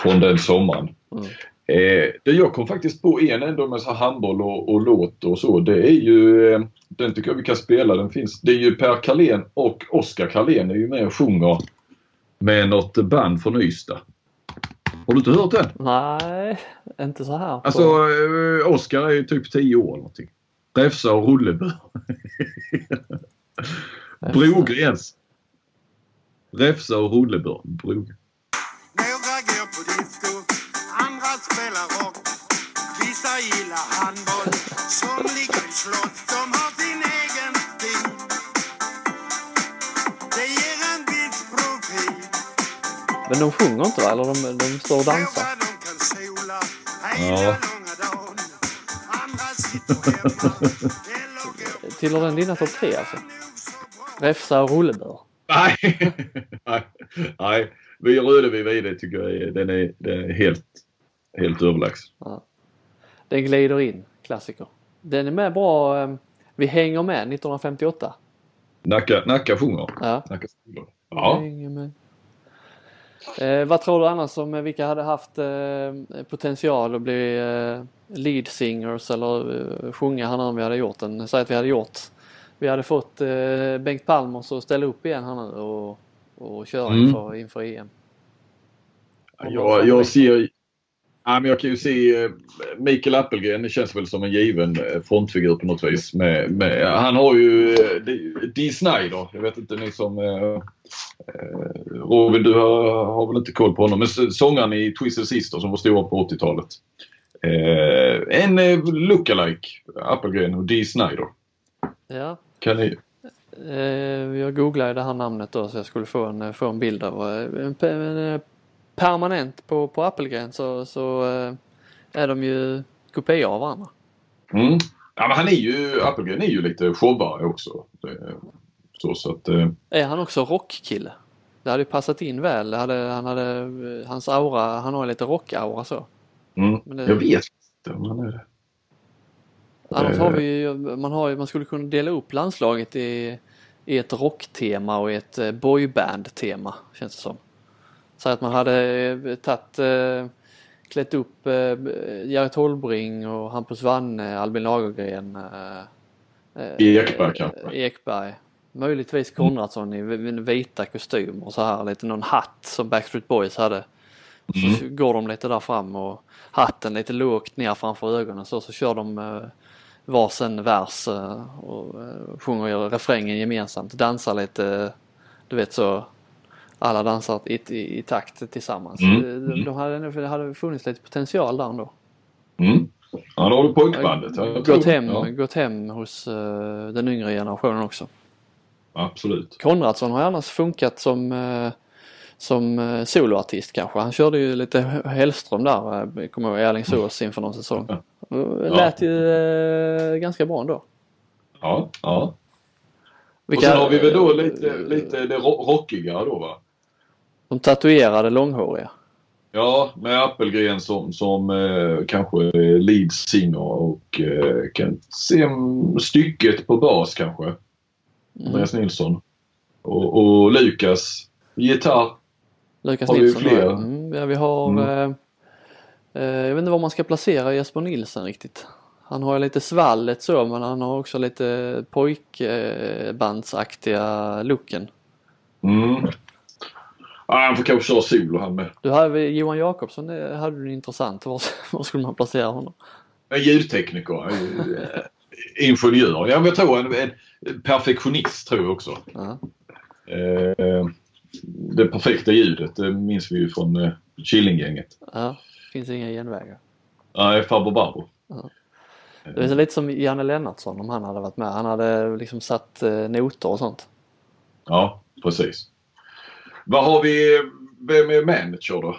från den sommaren. Mm. Eh, det jag kom faktiskt på en ändå med så här handboll och, och låt och så. Det är ju, eh, den tycker jag vi kan spela. Den finns. Det är ju Per Carlén och Oskar Carlén är ju med och sjunger med något band från Ystad. Har du inte hört den? Nej, inte så här. på- Alltså eh, Oskar är ju typ 10 år någonting. Räfsa och Rullebö. *laughs* Brogrens. Räfsa och Rullebö. Brog. Spelar rock. Vissa gillar handboll, somliga vill slåss. De har sin egen stil. Det ger en viss profil. Men de sjunger inte va? Eller de, de står och dansar? Ja. Tillhör den dina topp tre alltså? Räfsa och rullebör? Nej. *laughs* Nej. Nej. Vi röde vi vide tycker jag är, den är, den är helt, helt överlägsen. Den glider in, klassiker. Den är med bra. eh, Vi hänger med 1958. Nacka, Nacka sjunger. Ja. Nacka sjunger. Ja. Eh, vad tror du annars om eh, vilka hade haft eh, potential att bli eh, lead singers eller eh, sjunga här om vi hade gjort den? Säg att vi hade gjort. Vi hade fått eh, Bengt Palmers att ställa upp igen här nu och, och köra Mm. inför, inför EM. Jag, jag ser... Ja, men jag kan ju se eh, Mikael Appelgren. Det känns väl som en given eh, frontfigur på något vis. Med, med, han har ju eh, Dee Snider. Jag vet inte ni som... Eh, Robin, du har, har väl inte koll på honom. Men sångaren i Twisted Sister som var stora på 80-talet. Eh, en lookalike Appelgren och Dee Snider. Ja, Kan ni... jag googlade det här namnet då så jag skulle få en, få en bild av en, en, permanent på, på Appelgren så, så eh, är de ju kopior av varandra. Mm. Ja, men han är ju, Appelgren är ju lite showare också. Så, så att, eh, Är han också rockkille? Det hade ju passat in väl. Hade, han hade, hans aura, han har lite rockaura så. mm, det- jag vet inte om han är det. Annars Eh. har vi ju, man, har man skulle kunna dela upp landslaget i, i ett rocktema och ett eh, boyband-tema känns det som. Så att man hade eh, tagit, eh, klätt upp eh, Jerry Tolbring och Hampus Wanne, Albin Lagergren. Eh, Ekberg kanske. Ekberg. Möjligtvis Konradsson i v- vita kostymer och så här lite någon hatt som Backstreet Boys hade. Så går de lite där fram och hatten lite lågt ner framför ögonen så, så kör de eh, varsin vers och sjunger refrängen gemensamt. Dansar lite, du vet så alla dansar i, i, i takt tillsammans. Mm, Eh, De, de hade, det hade funnits lite potential där ändå. Mm. Ja, då har du pojkbandet. Ja, jag Gått hem, Ja, gått hem hos eh, den yngre generationen också. absolut. Konradsson har ju annars funkat som, eh, som soloartist kanske. Han körde ju lite Hellström där, eh, kommer jag ihåg, Alingsås inför någon säsong. Lät ju eh, ganska bra ändå. Ja, ja. Vilka- och sen har vi väl då lite, lite det ro- rockigare då va? De tatuerade långhåriga. Ja, med Appelgren som, som eh, kanske lead singer och eh, kan se stycket på bas kanske. Mm. Andreas Nilsson. Och, och Lukas, gitarr. Lukas Har vi Nilsson. fler? Mm, ja, vi har Mm. eh, eh, Jag vet inte var man ska placera Jesper Nilsson riktigt. Han har ju lite svallet så men han har också lite pojkbandsaktiga looken. Mm. Ja, han får kanske köra solo han med. Du hade Johan Jakobsson, det hade du intressant. Var, var skulle man placera honom? En ljudtekniker. eh, Ingenjör. Ja, men jag tror en, en perfektionist tror jag också. Ja. Eh, det perfekta ljudet det minns vi ju från eh, Killinggänget. Ja, finns inga genvägar. Nej, farbror Barbro. Det är lite som Janne Lennartsson om han hade varit med. Han hade liksom satt eh, noter och sånt. Ja, precis. Vad har vi? Vem är manager då?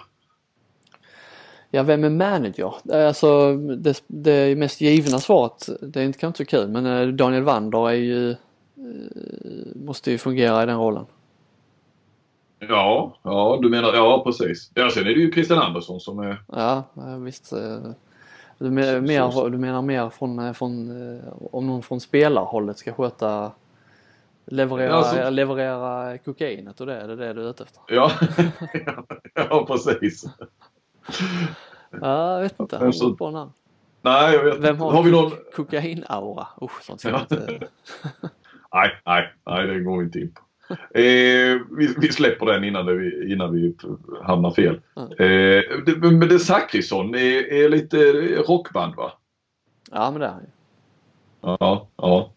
Ja, vem är manager? Alltså det, det mest givna svaret, det är inte kanske så kul, men eh, Daniel Wander är ju, eh, måste ju fungera i den rollen. Ja, ja du menar, ja precis. Ja, sen är det ju Christian Andersson som är, Ja, eh, visst. eh, Du, men, mer, du menar mer från, eh, från eh, om någon från spelarhållet ska sköta leverera, alltså- leverera kokainet och det, är det det du är ute efter? ja, *laughs* ja precis. Ja, jag vet inte. Han har på namn. Nej, jag vet Vem har, har vi någon? kokainaura? Usch, sånt ska Ja. inte... *laughs* Nej, nej, nej det går inte in på. Eh, vi, vi släpper den innan, det, innan vi hamnar fel. Mm. Eh, det, men det Zachrisson är, är lite rockband va? Ja, men det är han ju. Ja, ja.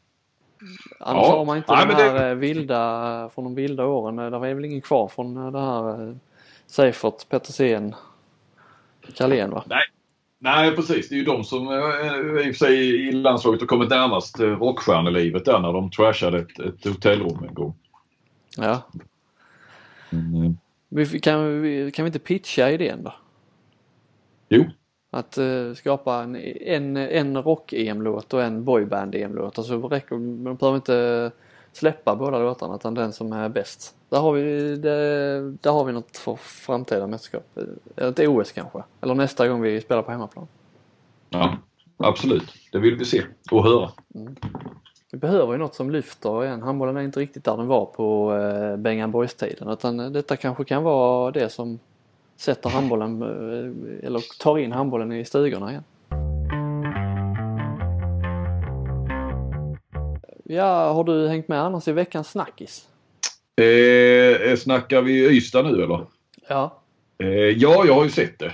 Annars Ja. har man inte Nej, de här det- eh, vilda, från de vilda åren. Eh, Det var väl ingen kvar från eh, det här eh, Seifert, Petersen, Carlén va? Nej precis, det är ju de som eh, i och för sig i landslaget har kommit närmast eh, rockstjärnelivet där när de trashade ett, ett hotellrum en gång. Ja. Mm. Vi, kan, vi, kan vi inte pitcha idén då? Jo, Att eh, skapa en, en, en rock-EM-låt och en boyband-EM-låt. Alltså räcker, man behöver inte släppa båda låtarna utan den som är bäst. Där har vi, det, där har vi något för framtida mästerskap. Eh, Ett OS kanske. Eller nästa gång vi spelar på hemmaplan. ja, absolut. Det vill vi se och höra. Vi behöver ju något som lyfter igen. Handbollen är inte riktigt där den var på eh, Bengan Boys-tiden utan eh, detta kanske kan vara det som sätter handbollen eh, eller tar in handbollen i stugorna igen. Ja, har du hängt med annars i veckans snackis? Eh, snackar vi Ystad nu eller? Ja. Eh, ja, jag har ju sett det.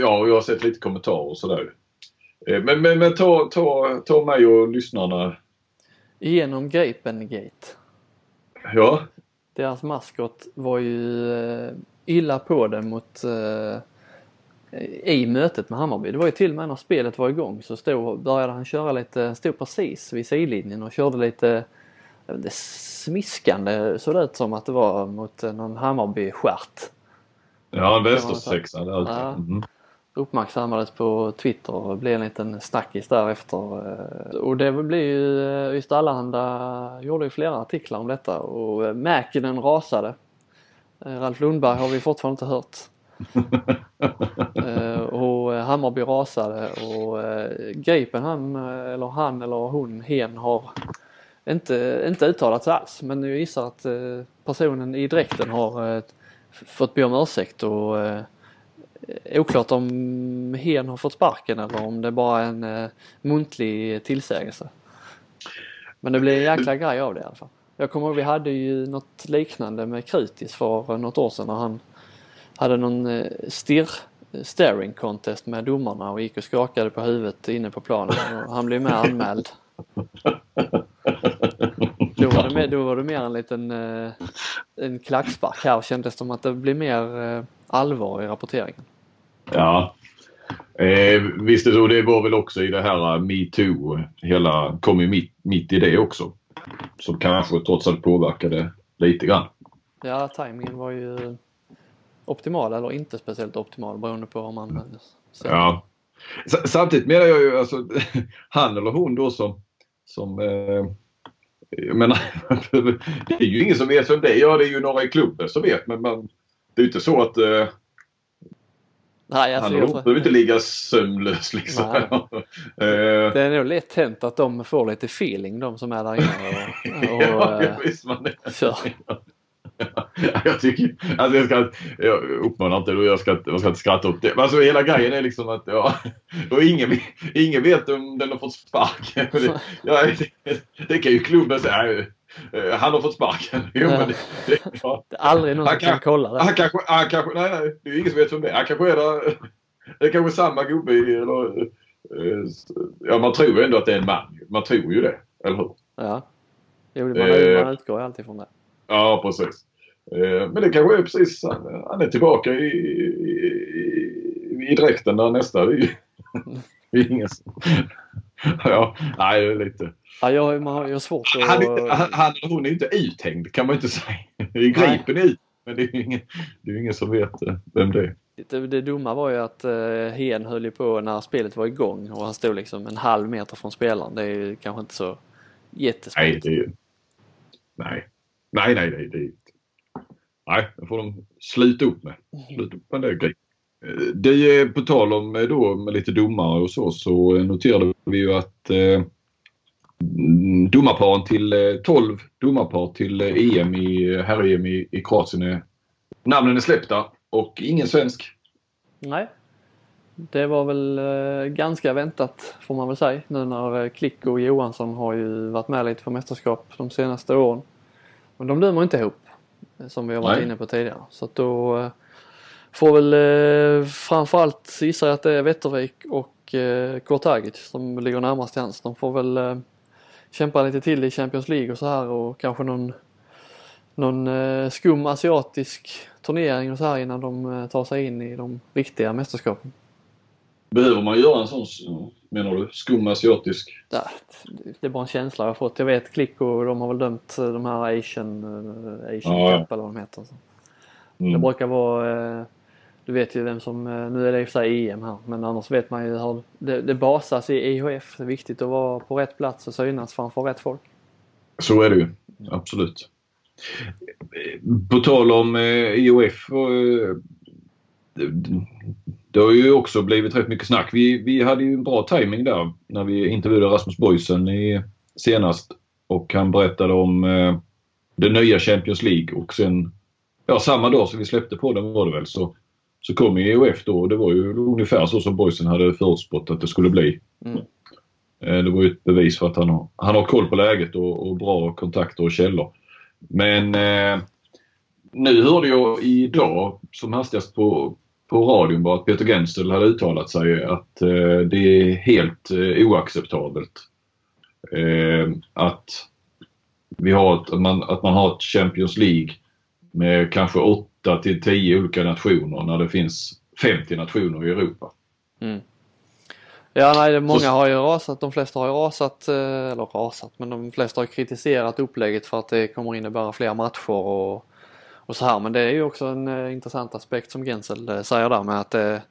Ja, jag har sett lite kommentarer och sådär. Eh, men men, men ta, ta, ta mig och lyssnarna. Genom Grapengate. Ja, Deras maskot var ju eh, illa på det mot eh, i mötet med Hammarby. Det var ju till och med när spelet var igång så stod, började han köra lite, stod precis vid sidlinjen och körde lite inte, smiskande såg det ut som att det var mot någon Hammarby-stjärt. ja en var västersexa där ute. Ja. Mhm. Uppmärksammades på Twitter och blev en liten snackis därefter. Eh, Och det blir ju, eh, Ystad Allehanda gjorde ju flera artiklar om detta och eh, Mäkinen rasade. Eh, Ralf Lundberg har vi fortfarande inte hört. *laughs* Eh, och eh, Hammarby rasade och eh, Gripen han, eh, eller han eller hon, hen har inte, inte uttalat sig alls men jag gissar att eh, personen i dräkten har eh, fått be om ursäkt och eh, oklart om hen har fått sparken eller om det bara är en eh, muntlig tillsägelse. Men det blir en jäkla grej av det i alla fall. Jag kommer ihåg vi hade ju något liknande med Krutis för något år sedan när han hade någon eh, stirr staring contest med domarna och gick och skakade på huvudet inne på planen och han blev med anmäld. Då var det mer, då var det mer en liten eh, en klackspark. Här kändes det som att det blev mer eh, allvar i rapporteringen. Ja. Eh, visst är det så. Det var väl också i det här eh, metoo. Hela kom ju mitt, mitt i det också. Som kanske trots allt påverkade lite grann. Ja, tajmingen var ju optimal eller inte speciellt optimal beroende på om man eh, ser. Ja. Samtidigt menar jag ju alltså *laughs* han eller hon då som, som eh, jag menar, *laughs* det är ju ingen som vet vem det är. Ja, det är ju några i klubben som vet men man, det är ju inte så att eh, Nej, alltså, han behöver inte ligga sömnlös liksom. *laughs* Eh, Det är nog lätt hänt att de får lite feeling de som är där inne och, *laughs* och ja, eh, visst man kör. *laughs* jag tycker, alltså jag ska, jag uppmanar inte och jag ska, jag ska inte skratta upp det. Men alltså hela grejen är liksom att ja, och ingen, ingen vet om den har fått sparken. Det, ja, det, det kan ju klubben säga. Eh, Han har fått sparken. *laughs* Jo, men det, det, ja. Det är aldrig någon Han som kan kan- kolla det. Han kanske, han kanske, nej nej, det är ingen som vet vem det är. Han kanske är där, det är kanske samma gubbe eller, eh, ja man tror ändå att det är en man. Man tror ju det, eller hur? Ja. Jo, man, Eh. man utgår ju alltid från det. Ja, precis. Eh, Men det kanske är precis, han, han är tillbaka i, i, i dräkten där nästa. Det är ju det är ingen som... *laughs* Ja, nej det är lite... Ja, jag, man har ju svårt att... Han, eller hon är inte uthängd kan man inte säga. Gripen är ut. Men det är ju ingen, det är ju ingen som vet eh, vem det är. Det, det dumma var ju att uh, Hen höll ju på när spelet var igång och han stod liksom en halv meter från spelaren. Det är ju kanske inte så Nej, jättesmart. det är ju... Nej. Nej, nej, nej. Det är, nej, det får de sluta upp med. Sluta upp med det grejen. Eh, Det är på tal om eh, då med lite domare och så, så eh, noterade vi ju att eh, mm, domarparen till eh, 12 domarpar till eh, EM i herr-EM i, i Kroatien är namnen är släppta och ingen svensk. Nej. Det var väl eh, ganska väntat får man väl säga nu när Klick och Johansson har ju varit med lite på mästerskap de senaste åren. Men de dömer inte ihop eh, som vi har varit Nej. inne på tidigare. Så att då eh, får väl eh, framförallt gissar jag att det är Wettervik och eh, som ligger närmast till hands. De får väl eh, kämpa lite till i Champions League och så här och kanske någon någon eh, skum asiatisk turnering och så här innan de eh, tar sig in i de riktiga mästerskapen. Behöver man göra en sån, menar du, skum asiatisk? Ja, det är bara en känsla jag har fått. Jag vet Klick och de har väl dömt eh, de här Asian, Asian Ja. Cup eller vad de heter. Så. Det Mm. brukar vara, du vet ju vem som, eh, nu är det i och för sig EM här, men annars vet man ju hur det, det basas i IHF. Det är viktigt att vara på rätt plats och synas framför rätt folk. Så är det ju. Absolut. På tal om eh, IHF. Det, eh, det har ju också blivit rätt mycket snack. Vi, vi hade ju en bra timing där när vi intervjuade Rasmus Boysen i, senast. Och han berättade om eh, det nya Champions League och sen ja, samma dag som vi släppte på den var det väl så, så kom IOF då och det var ju ungefär så som Boysen hade förutspått att det skulle bli. Mm. Eh, Det var ju ett bevis för att han har, han har koll på läget och, och bra kontakter och källor. Men eh, nu hörde jag idag som hastigast på, på radion bara att Peter Gensel hade uttalat sig att eh, det är helt eh, oacceptabelt. Eh, att, vi har ett, att, man, att man har ett Champions League med kanske 8 till 10 olika nationer när det finns 50 nationer i Europa. Mm. Ja, nej, många Så- har ju rasat. De flesta har ju rasat, eh, eller rasat, men de flesta har kritiserat upplägget för att det kommer innebära fler matcher och, och så här. Men det är ju också en eh, intressant aspekt som Gensel eh, säger där med att det,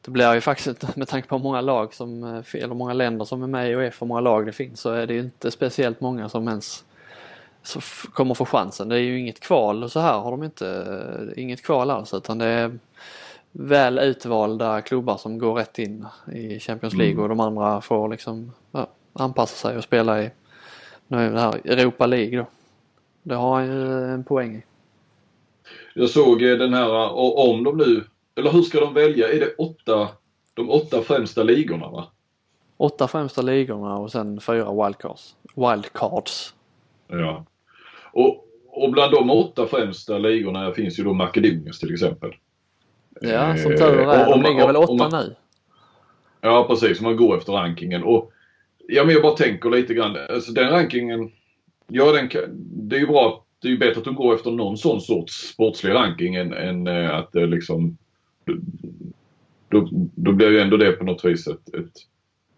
det blir ju faktiskt *laughs* med tanke på många lag som, eller många länder som är med i UEF och många lag det finns så är det ju inte speciellt många som ens så kommer få chansen. Det är ju inget kval och så här har de inte, inget kval alls utan det är väl utvalda klubbar som går rätt in i Champions League Mm. och de andra får liksom ja, anpassa sig och spela i nu det här Europa League då. Det har han ju en poäng i. Jag såg eh, den här, och om de nu, eller hur ska de välja? Är det åtta, de åtta främsta ligorna va? Åtta främsta ligorna och sen fyra wildcards. Wildcards. Ja. Och, och bland de åtta främsta ligorna finns ju då Makedoniens till exempel. Ja, som Eh, tur är. De ligger väl åtta man- nu. Ja precis, om man går efter rankingen. Och, ja men jag bara tänker lite grann, alltså den rankingen, ja den det är ju bra, det är ju bättre att de går efter någon sån sorts sportslig ranking än, än eh, att det liksom, då, då blir ju ändå det på något vis ett, ett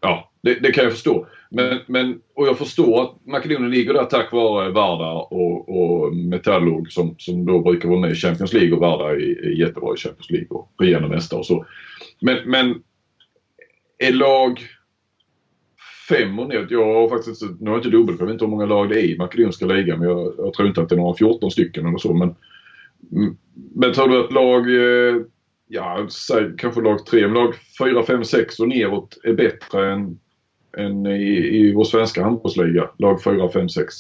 ja det, det kan jag förstå. Men, men, och jag förstår att Makedonien ligger där tack vare Varda och, och Metallurg som, som då brukar vara med i Champions League och Varda är, är jättebra i Champions League och regerande mästare och så. Men, men är lag fem och ner. Jag har faktiskt, nu har jag inte dubbel, jag vet inte hur många lag det är i makedonska ligan men jag, jag tror inte att det är några 14 stycken eller så. Men, men tror du att lag, eh, ja säg kanske lag 3, men lag 4, 5, 6 och neråt är bättre än, än i, i vår svenska handbollsliga? Lag 4, 5, 6.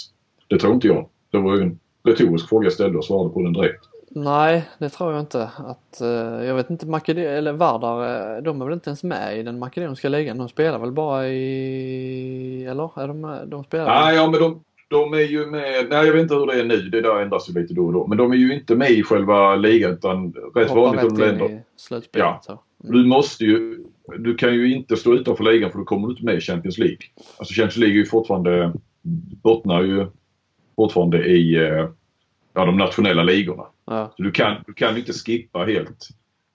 Det tror inte jag. Det var ju en retorisk fråga jag ställde och svarade på den direkt. Nej, det tror jag inte. Att, eh, jag vet inte, Makedon eller Vardar, eh, de är väl inte ens med i den makedonska ligan. De spelar väl bara i... Eller? Är de med? De spelar Nej, ja, men de, de är ju med. Nej, jag vet inte hur det är nu. Det där ändras ju lite då och då. Men de är ju inte med i själva ligan utan rätt hoppar vanligt om länder. i slutspelet. Ja. Så. Du måste ju. Du kan ju inte stå utanför ligan för då kommer du inte med i Champions League. Alltså Champions League är ju fortfarande bottnar ju fortfarande i eh, ja, de nationella ligorna. Ja. Så du kan, du kan inte skippa helt.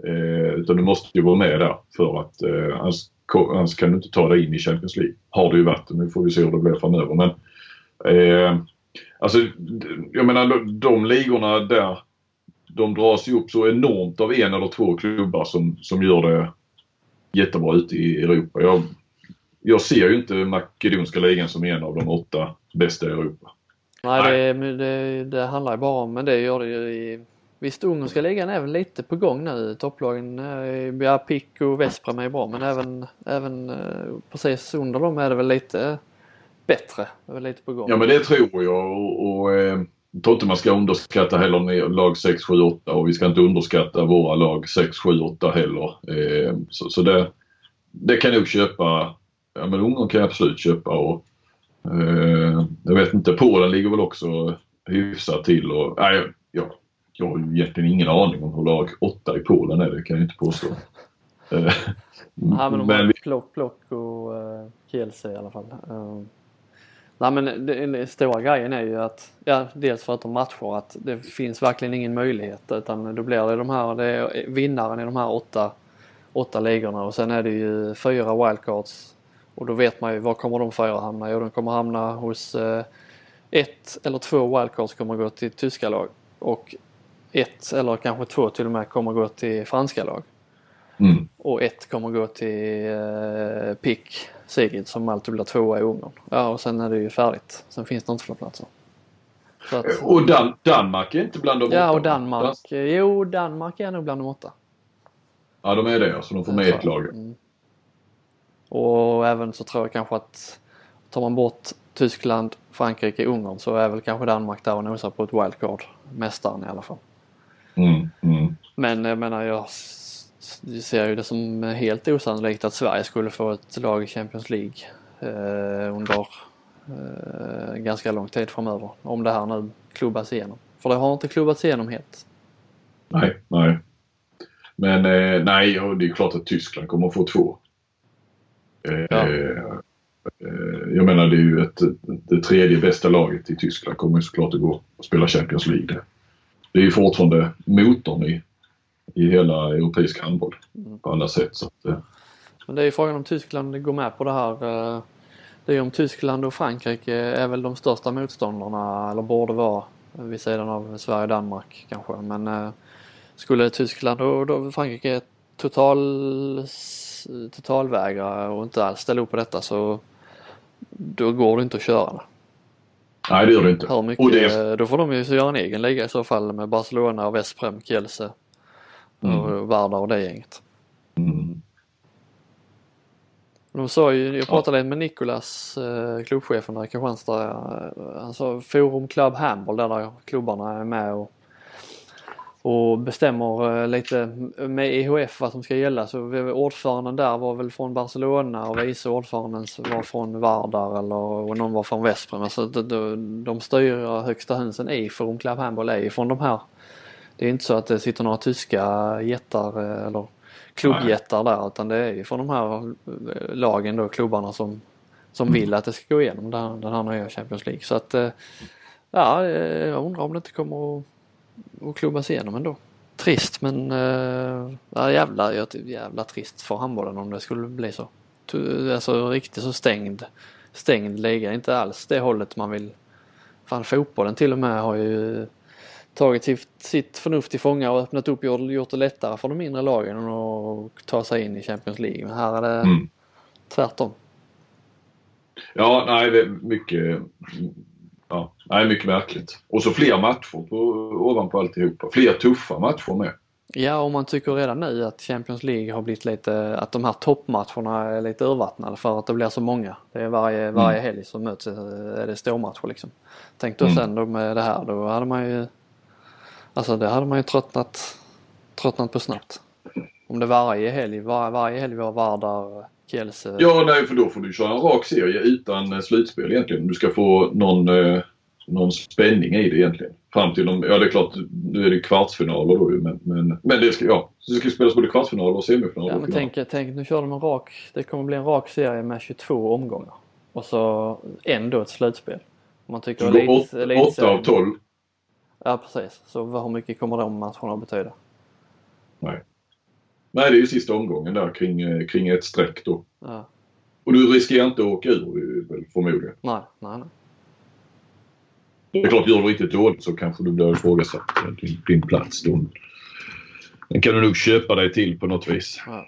Eh, utan du måste ju vara med där för att eh, annars, annars kan du inte ta dig in i Champions League. Har det ju varit. Nu får vi se hur det blir framöver. Men, eh, alltså, jag menar de, de ligorna där de dras ju upp så enormt av en eller två klubbar som, som gör det jättebra ute i Europa. Jag, jag ser ju inte makedonska ligan som en av de åtta bästa i Europa. Nej, Nej. det, det, det handlar ju bara om, men det gör det ju i... Visst, ungerska ligan är väl lite på gång nu. Topplagen, eh, ja, PIK och Veszprem är bra men även, även eh, precis under dem är det väl lite bättre. Det är väl lite på gång. Ja men det tror jag och, och eh, jag tror inte man ska underskatta heller lag 6, 7, 8 och vi ska inte underskatta våra lag 6, 7, 8 heller. Eh, så så det, det kan nog köpa. Ja men Ungern kan jag absolut köpa och eh, jag vet inte, Polen ligger väl också hyfsat till och nej, jag, jag har ju egentligen ingen aning om hur lag 8 i Polen är, det kan jag inte påstå. Eh, Ja, men de men har vi, plock, plock och uh, Kielce i alla fall. Uh, nej men det stora grejen är ju att, ja dels för att de matchar att det finns verkligen ingen möjlighet utan då blir det de här, det är vinnaren i de här åtta, åtta ligorna och sen är det ju fyra wildcards och då vet man ju var kommer de fyra hamna? Jo de kommer hamna hos eh, ett eller två wildcards kommer gå till tyska lag och ett eller kanske två till och med kommer gå till franska lag. mm. Och ett kommer gå till eh, PIK Sigrid som alltid blir tvåa i Ungern. Ja och sen är det ju färdigt. Sen finns det inte fler platser. Att, Och Dan, Danmark är inte bland de ja åtta, och va? Danmark. eh, Jo Danmark är nog bland de åtta. Ja de är det, så de får med ett lag. Mm. Och även så tror jag kanske att tar man bort Tyskland, Frankrike, Ungern så är väl kanske Danmark där och nosar på ett wildcard. Mästaren i alla fall. Mm, mm. Men jag menar jag s- ser ju det som helt osannolikt att Sverige skulle få ett lag i Champions League eh, under eh, ganska lång tid framöver. Om det här nu klubbas igenom. För det har inte klubbats igenom helt. Nej, nej. Men eh, nej, och det är klart att Tyskland kommer att få två. Eh, Ja. eh, jag menar det är ju ett, det tredje bästa laget i Tyskland kommer såklart att gå och spela Champions League. Det är ju fortfarande motorn i, i hela europeisk handboll Mm. på alla sätt. Så att, eh, Men det är ju frågan om Tyskland går med på det här. eh, Det är ju om Tyskland och Frankrike är väl de största motståndarna eller borde vara vid sidan av Sverige och Danmark kanske. Men eh, skulle Tyskland och Frankrike total, totalvägrar och inte alls ställer upp på detta så då går det inte att köra. det. Nej, det gör det inte. Hur mycket, det, Då får de ju göra en egen liga i så fall med Barcelona och Vesprem, Kielce och Vardar och det gänget. mm. De sa ju, jag pratade med Nikolas, eh, klubbchefen där i Kristianstad. Han sa Forum Club Handball där, där klubbarna är med och, och bestämmer eh, lite med EHF vad som ska gälla. Så ordföranden där var väl från Barcelona och vice ordföranden var från Vardar eller och någon var från Vesprem. Alltså de, de, styr högsta hönsen i Forum Club Handball är från de här. Det är inte så att det sitter några tyska jättar eh, eller klubbjättar där utan det är ju från de här eh, lagen då, klubbarna som, som vill att det ska gå igenom den, här- den här nya Champions League. Så att eh, ja, jag undrar om det inte kommer att, att klubbas igenom ändå. Trist men ja, jävla, jävla trist för handbollen om det skulle bli så. Alltså riktigt så stängd, stängd liga, inte alls det hållet man vill. Fan fotbollen till och med har ju tagit sitt, förnuft till fånga och öppnat upp och gjort, det lättare för de mindre lagen att ta sig in i Champions League. Men här är det Mm. tvärtom. Ja, nej, det är mycket, ja, nej, mycket märkligt. Och så fler matcher på, ovanpå alltihopa. Fler tuffa matcher med. Ja, och man tycker redan nu att Champions League har blivit lite, att de här toppmatcherna är lite urvattnade för att det blir så många. Det är varje, varje helg som möts är det stormatcher liksom. Tänk då Mm. sen då med det här, då hade man ju, alltså det hade man ju tröttnat, tröttnat på snabbt. Om det varje helg, var, varje helg var Vardar, Kielce. Ja, nej, för då får du köra en rak serie utan eh, slutspel egentligen. Du ska få någon, eh, någon spänning i det egentligen. Fram till de, ja det är klart, nu är det kvartsfinaler då ju, men, men, men det ska, ja, så det ska spelas både kvartsfinaler och semifinaler. Ja men tänk, tänk nu kör de en rak, det kommer bli en rak serie med 22 omgångar. Och så ändå ett slutspel. Om man tycker Så elit- åt- åtta elitserien- av tolv. Ja precis, så vad- hur mycket kommer de matcherna att betyda? Nej. Nej, det är ju sista omgången där kring, eh, kring ett streck då. Ja. Och du riskerar inte att åka ur eh, förmodligen. Nej, nej, nej. Det är klart, gör du riktigt dåligt så kanske du blir ifrågasatt eh, din, din plats då. Den kan du nog köpa dig till på något vis. Ja.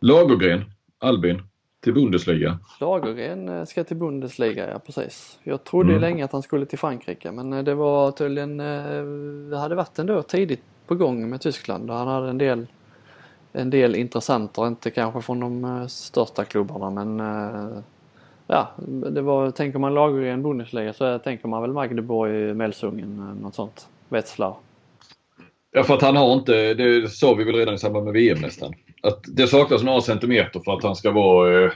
Lagergren, Albin, till Bundesliga. Lagergren eh, ska till Bundesliga, ja precis. Jag trodde Mm. länge att han skulle till Frankrike men eh, det var tydligen, eh, det hade varit ändå tidigt på gång med Tyskland och han hade en del en del intressenter, inte kanske från de största klubbarna men ja, det var, tänker man Lagergren Bundesliga så tänker man väl Magdeburg, Melsungen, något sånt. Wetzlar. Ja, för att han har inte, det sa vi väl redan i samband med VM nästan, att det saknas några centimeter för att han ska vara eh,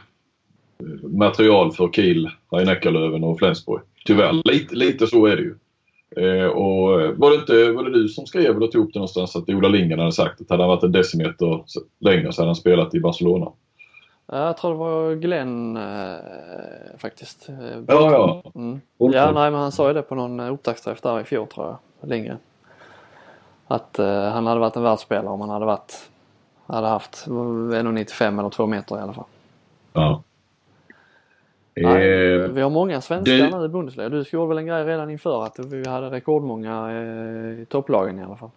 material för Kiel, Rhein-Neckarlöven och Flensburg. Tyvärr, lite, lite så är det ju. Eh, och eh, var det inte var det du som skrev eller tog upp det någonstans att Ola Lindgren hade sagt att hade han varit en decimeter längre så hade han spelat i Barcelona? Ja, Jag tror det var Glenn eh, faktiskt. Eh, Ja, ja. Mm. Ja, nej men han sa ju det på någon upptaktsträff där i fjol tror jag, Lindgren. Att eh, han hade varit en världsspelare om han hade varit, hade haft 1,95 eller 2 meter i alla fall. Ja. Nej, Eh, vi har många svenskar det- nu i Bundesliga. Du gjorde väl en grej redan inför att vi hade rekordmånga eh, i topplagen i alla fall.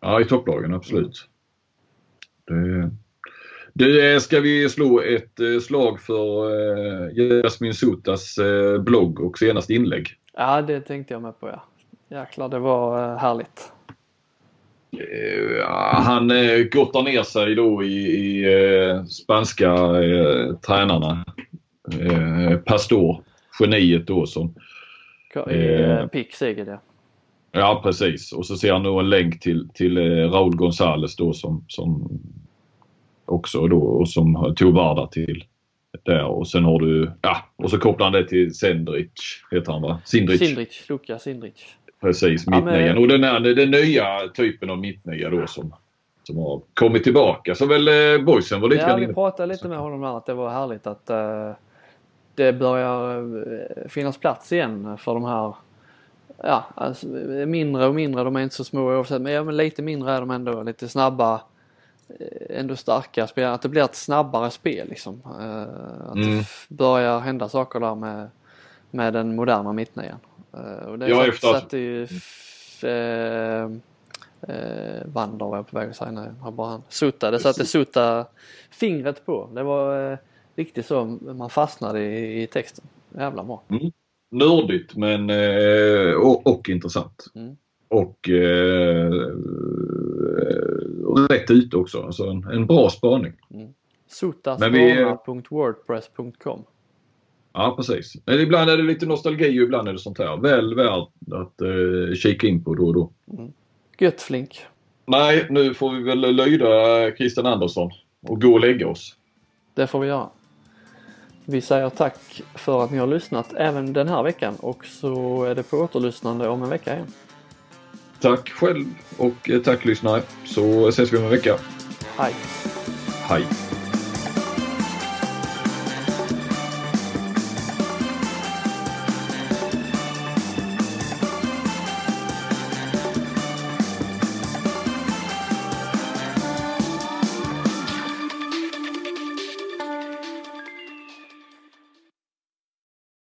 Ja, i topplagen absolut. Det... Du, eh, ska vi slå ett slag för eh, Jasmin Sotas eh, blogg och senaste inlägg? Ja, det tänkte jag med på ja. Jäklar, det var eh, härligt. Eh, han eh, gottar ner sig då i, i eh, spanska eh, tränarna. Eh, Pastor, geniet då som I Eh. Pick säkert ja. Ja precis och så ser han nog en länk till, till eh, Raúl González då som, som också då och som tog Varda till där och sen har du, ja och så kopplar han det till Sendric heter han va? Sindric. Sindrich, Luka Sindrich. Precis, Ja, men- mittnian. Och den, här, den nya typen av mittnia då som, som har kommit tillbaka. Så väl eh, boysen var lite Ja, vi inne pratade lite med honom där att det var härligt att eh, det börjar eh, finnas plats igen för de här Ja, alltså, mindre och mindre. De är inte så små oavsett. Men, ja, men lite mindre är de ändå. Lite snabba. eh, Ändå starka spelare. Att det blir ett snabbare spel liksom. Eh, Att Mm. det börjar hända saker där med, med den moderna mittnian. Eh, Och det Ja, satt, efter att- satte ju eh, Eh, Wander var jag på väg att säga. Har bara han. Sutta, det satte Sutta fingret på. Det var eh, riktigt så man fastnade i, i texten. Jävla bra. Nördigt men eh, och, och intressant. Mm. Och eh, rätt ute också. Alltså en, en bra spaning. Men vi- Sutaspanar.wordpress.com Ja precis. Men ibland är det lite nostalgi och ibland är det sånt här. Väl värt att eh, kika in på då och då. Gött Flink. Nej, nu får vi väl lyda Christian Andersson och gå och lägga oss. Det får vi göra. Vi säger tack för att ni har lyssnat även den här veckan och så är det på återlyssnande om en vecka igen. Tack själv och eh, tack lyssnare. Så ses vi om en vecka. Hej! Hej!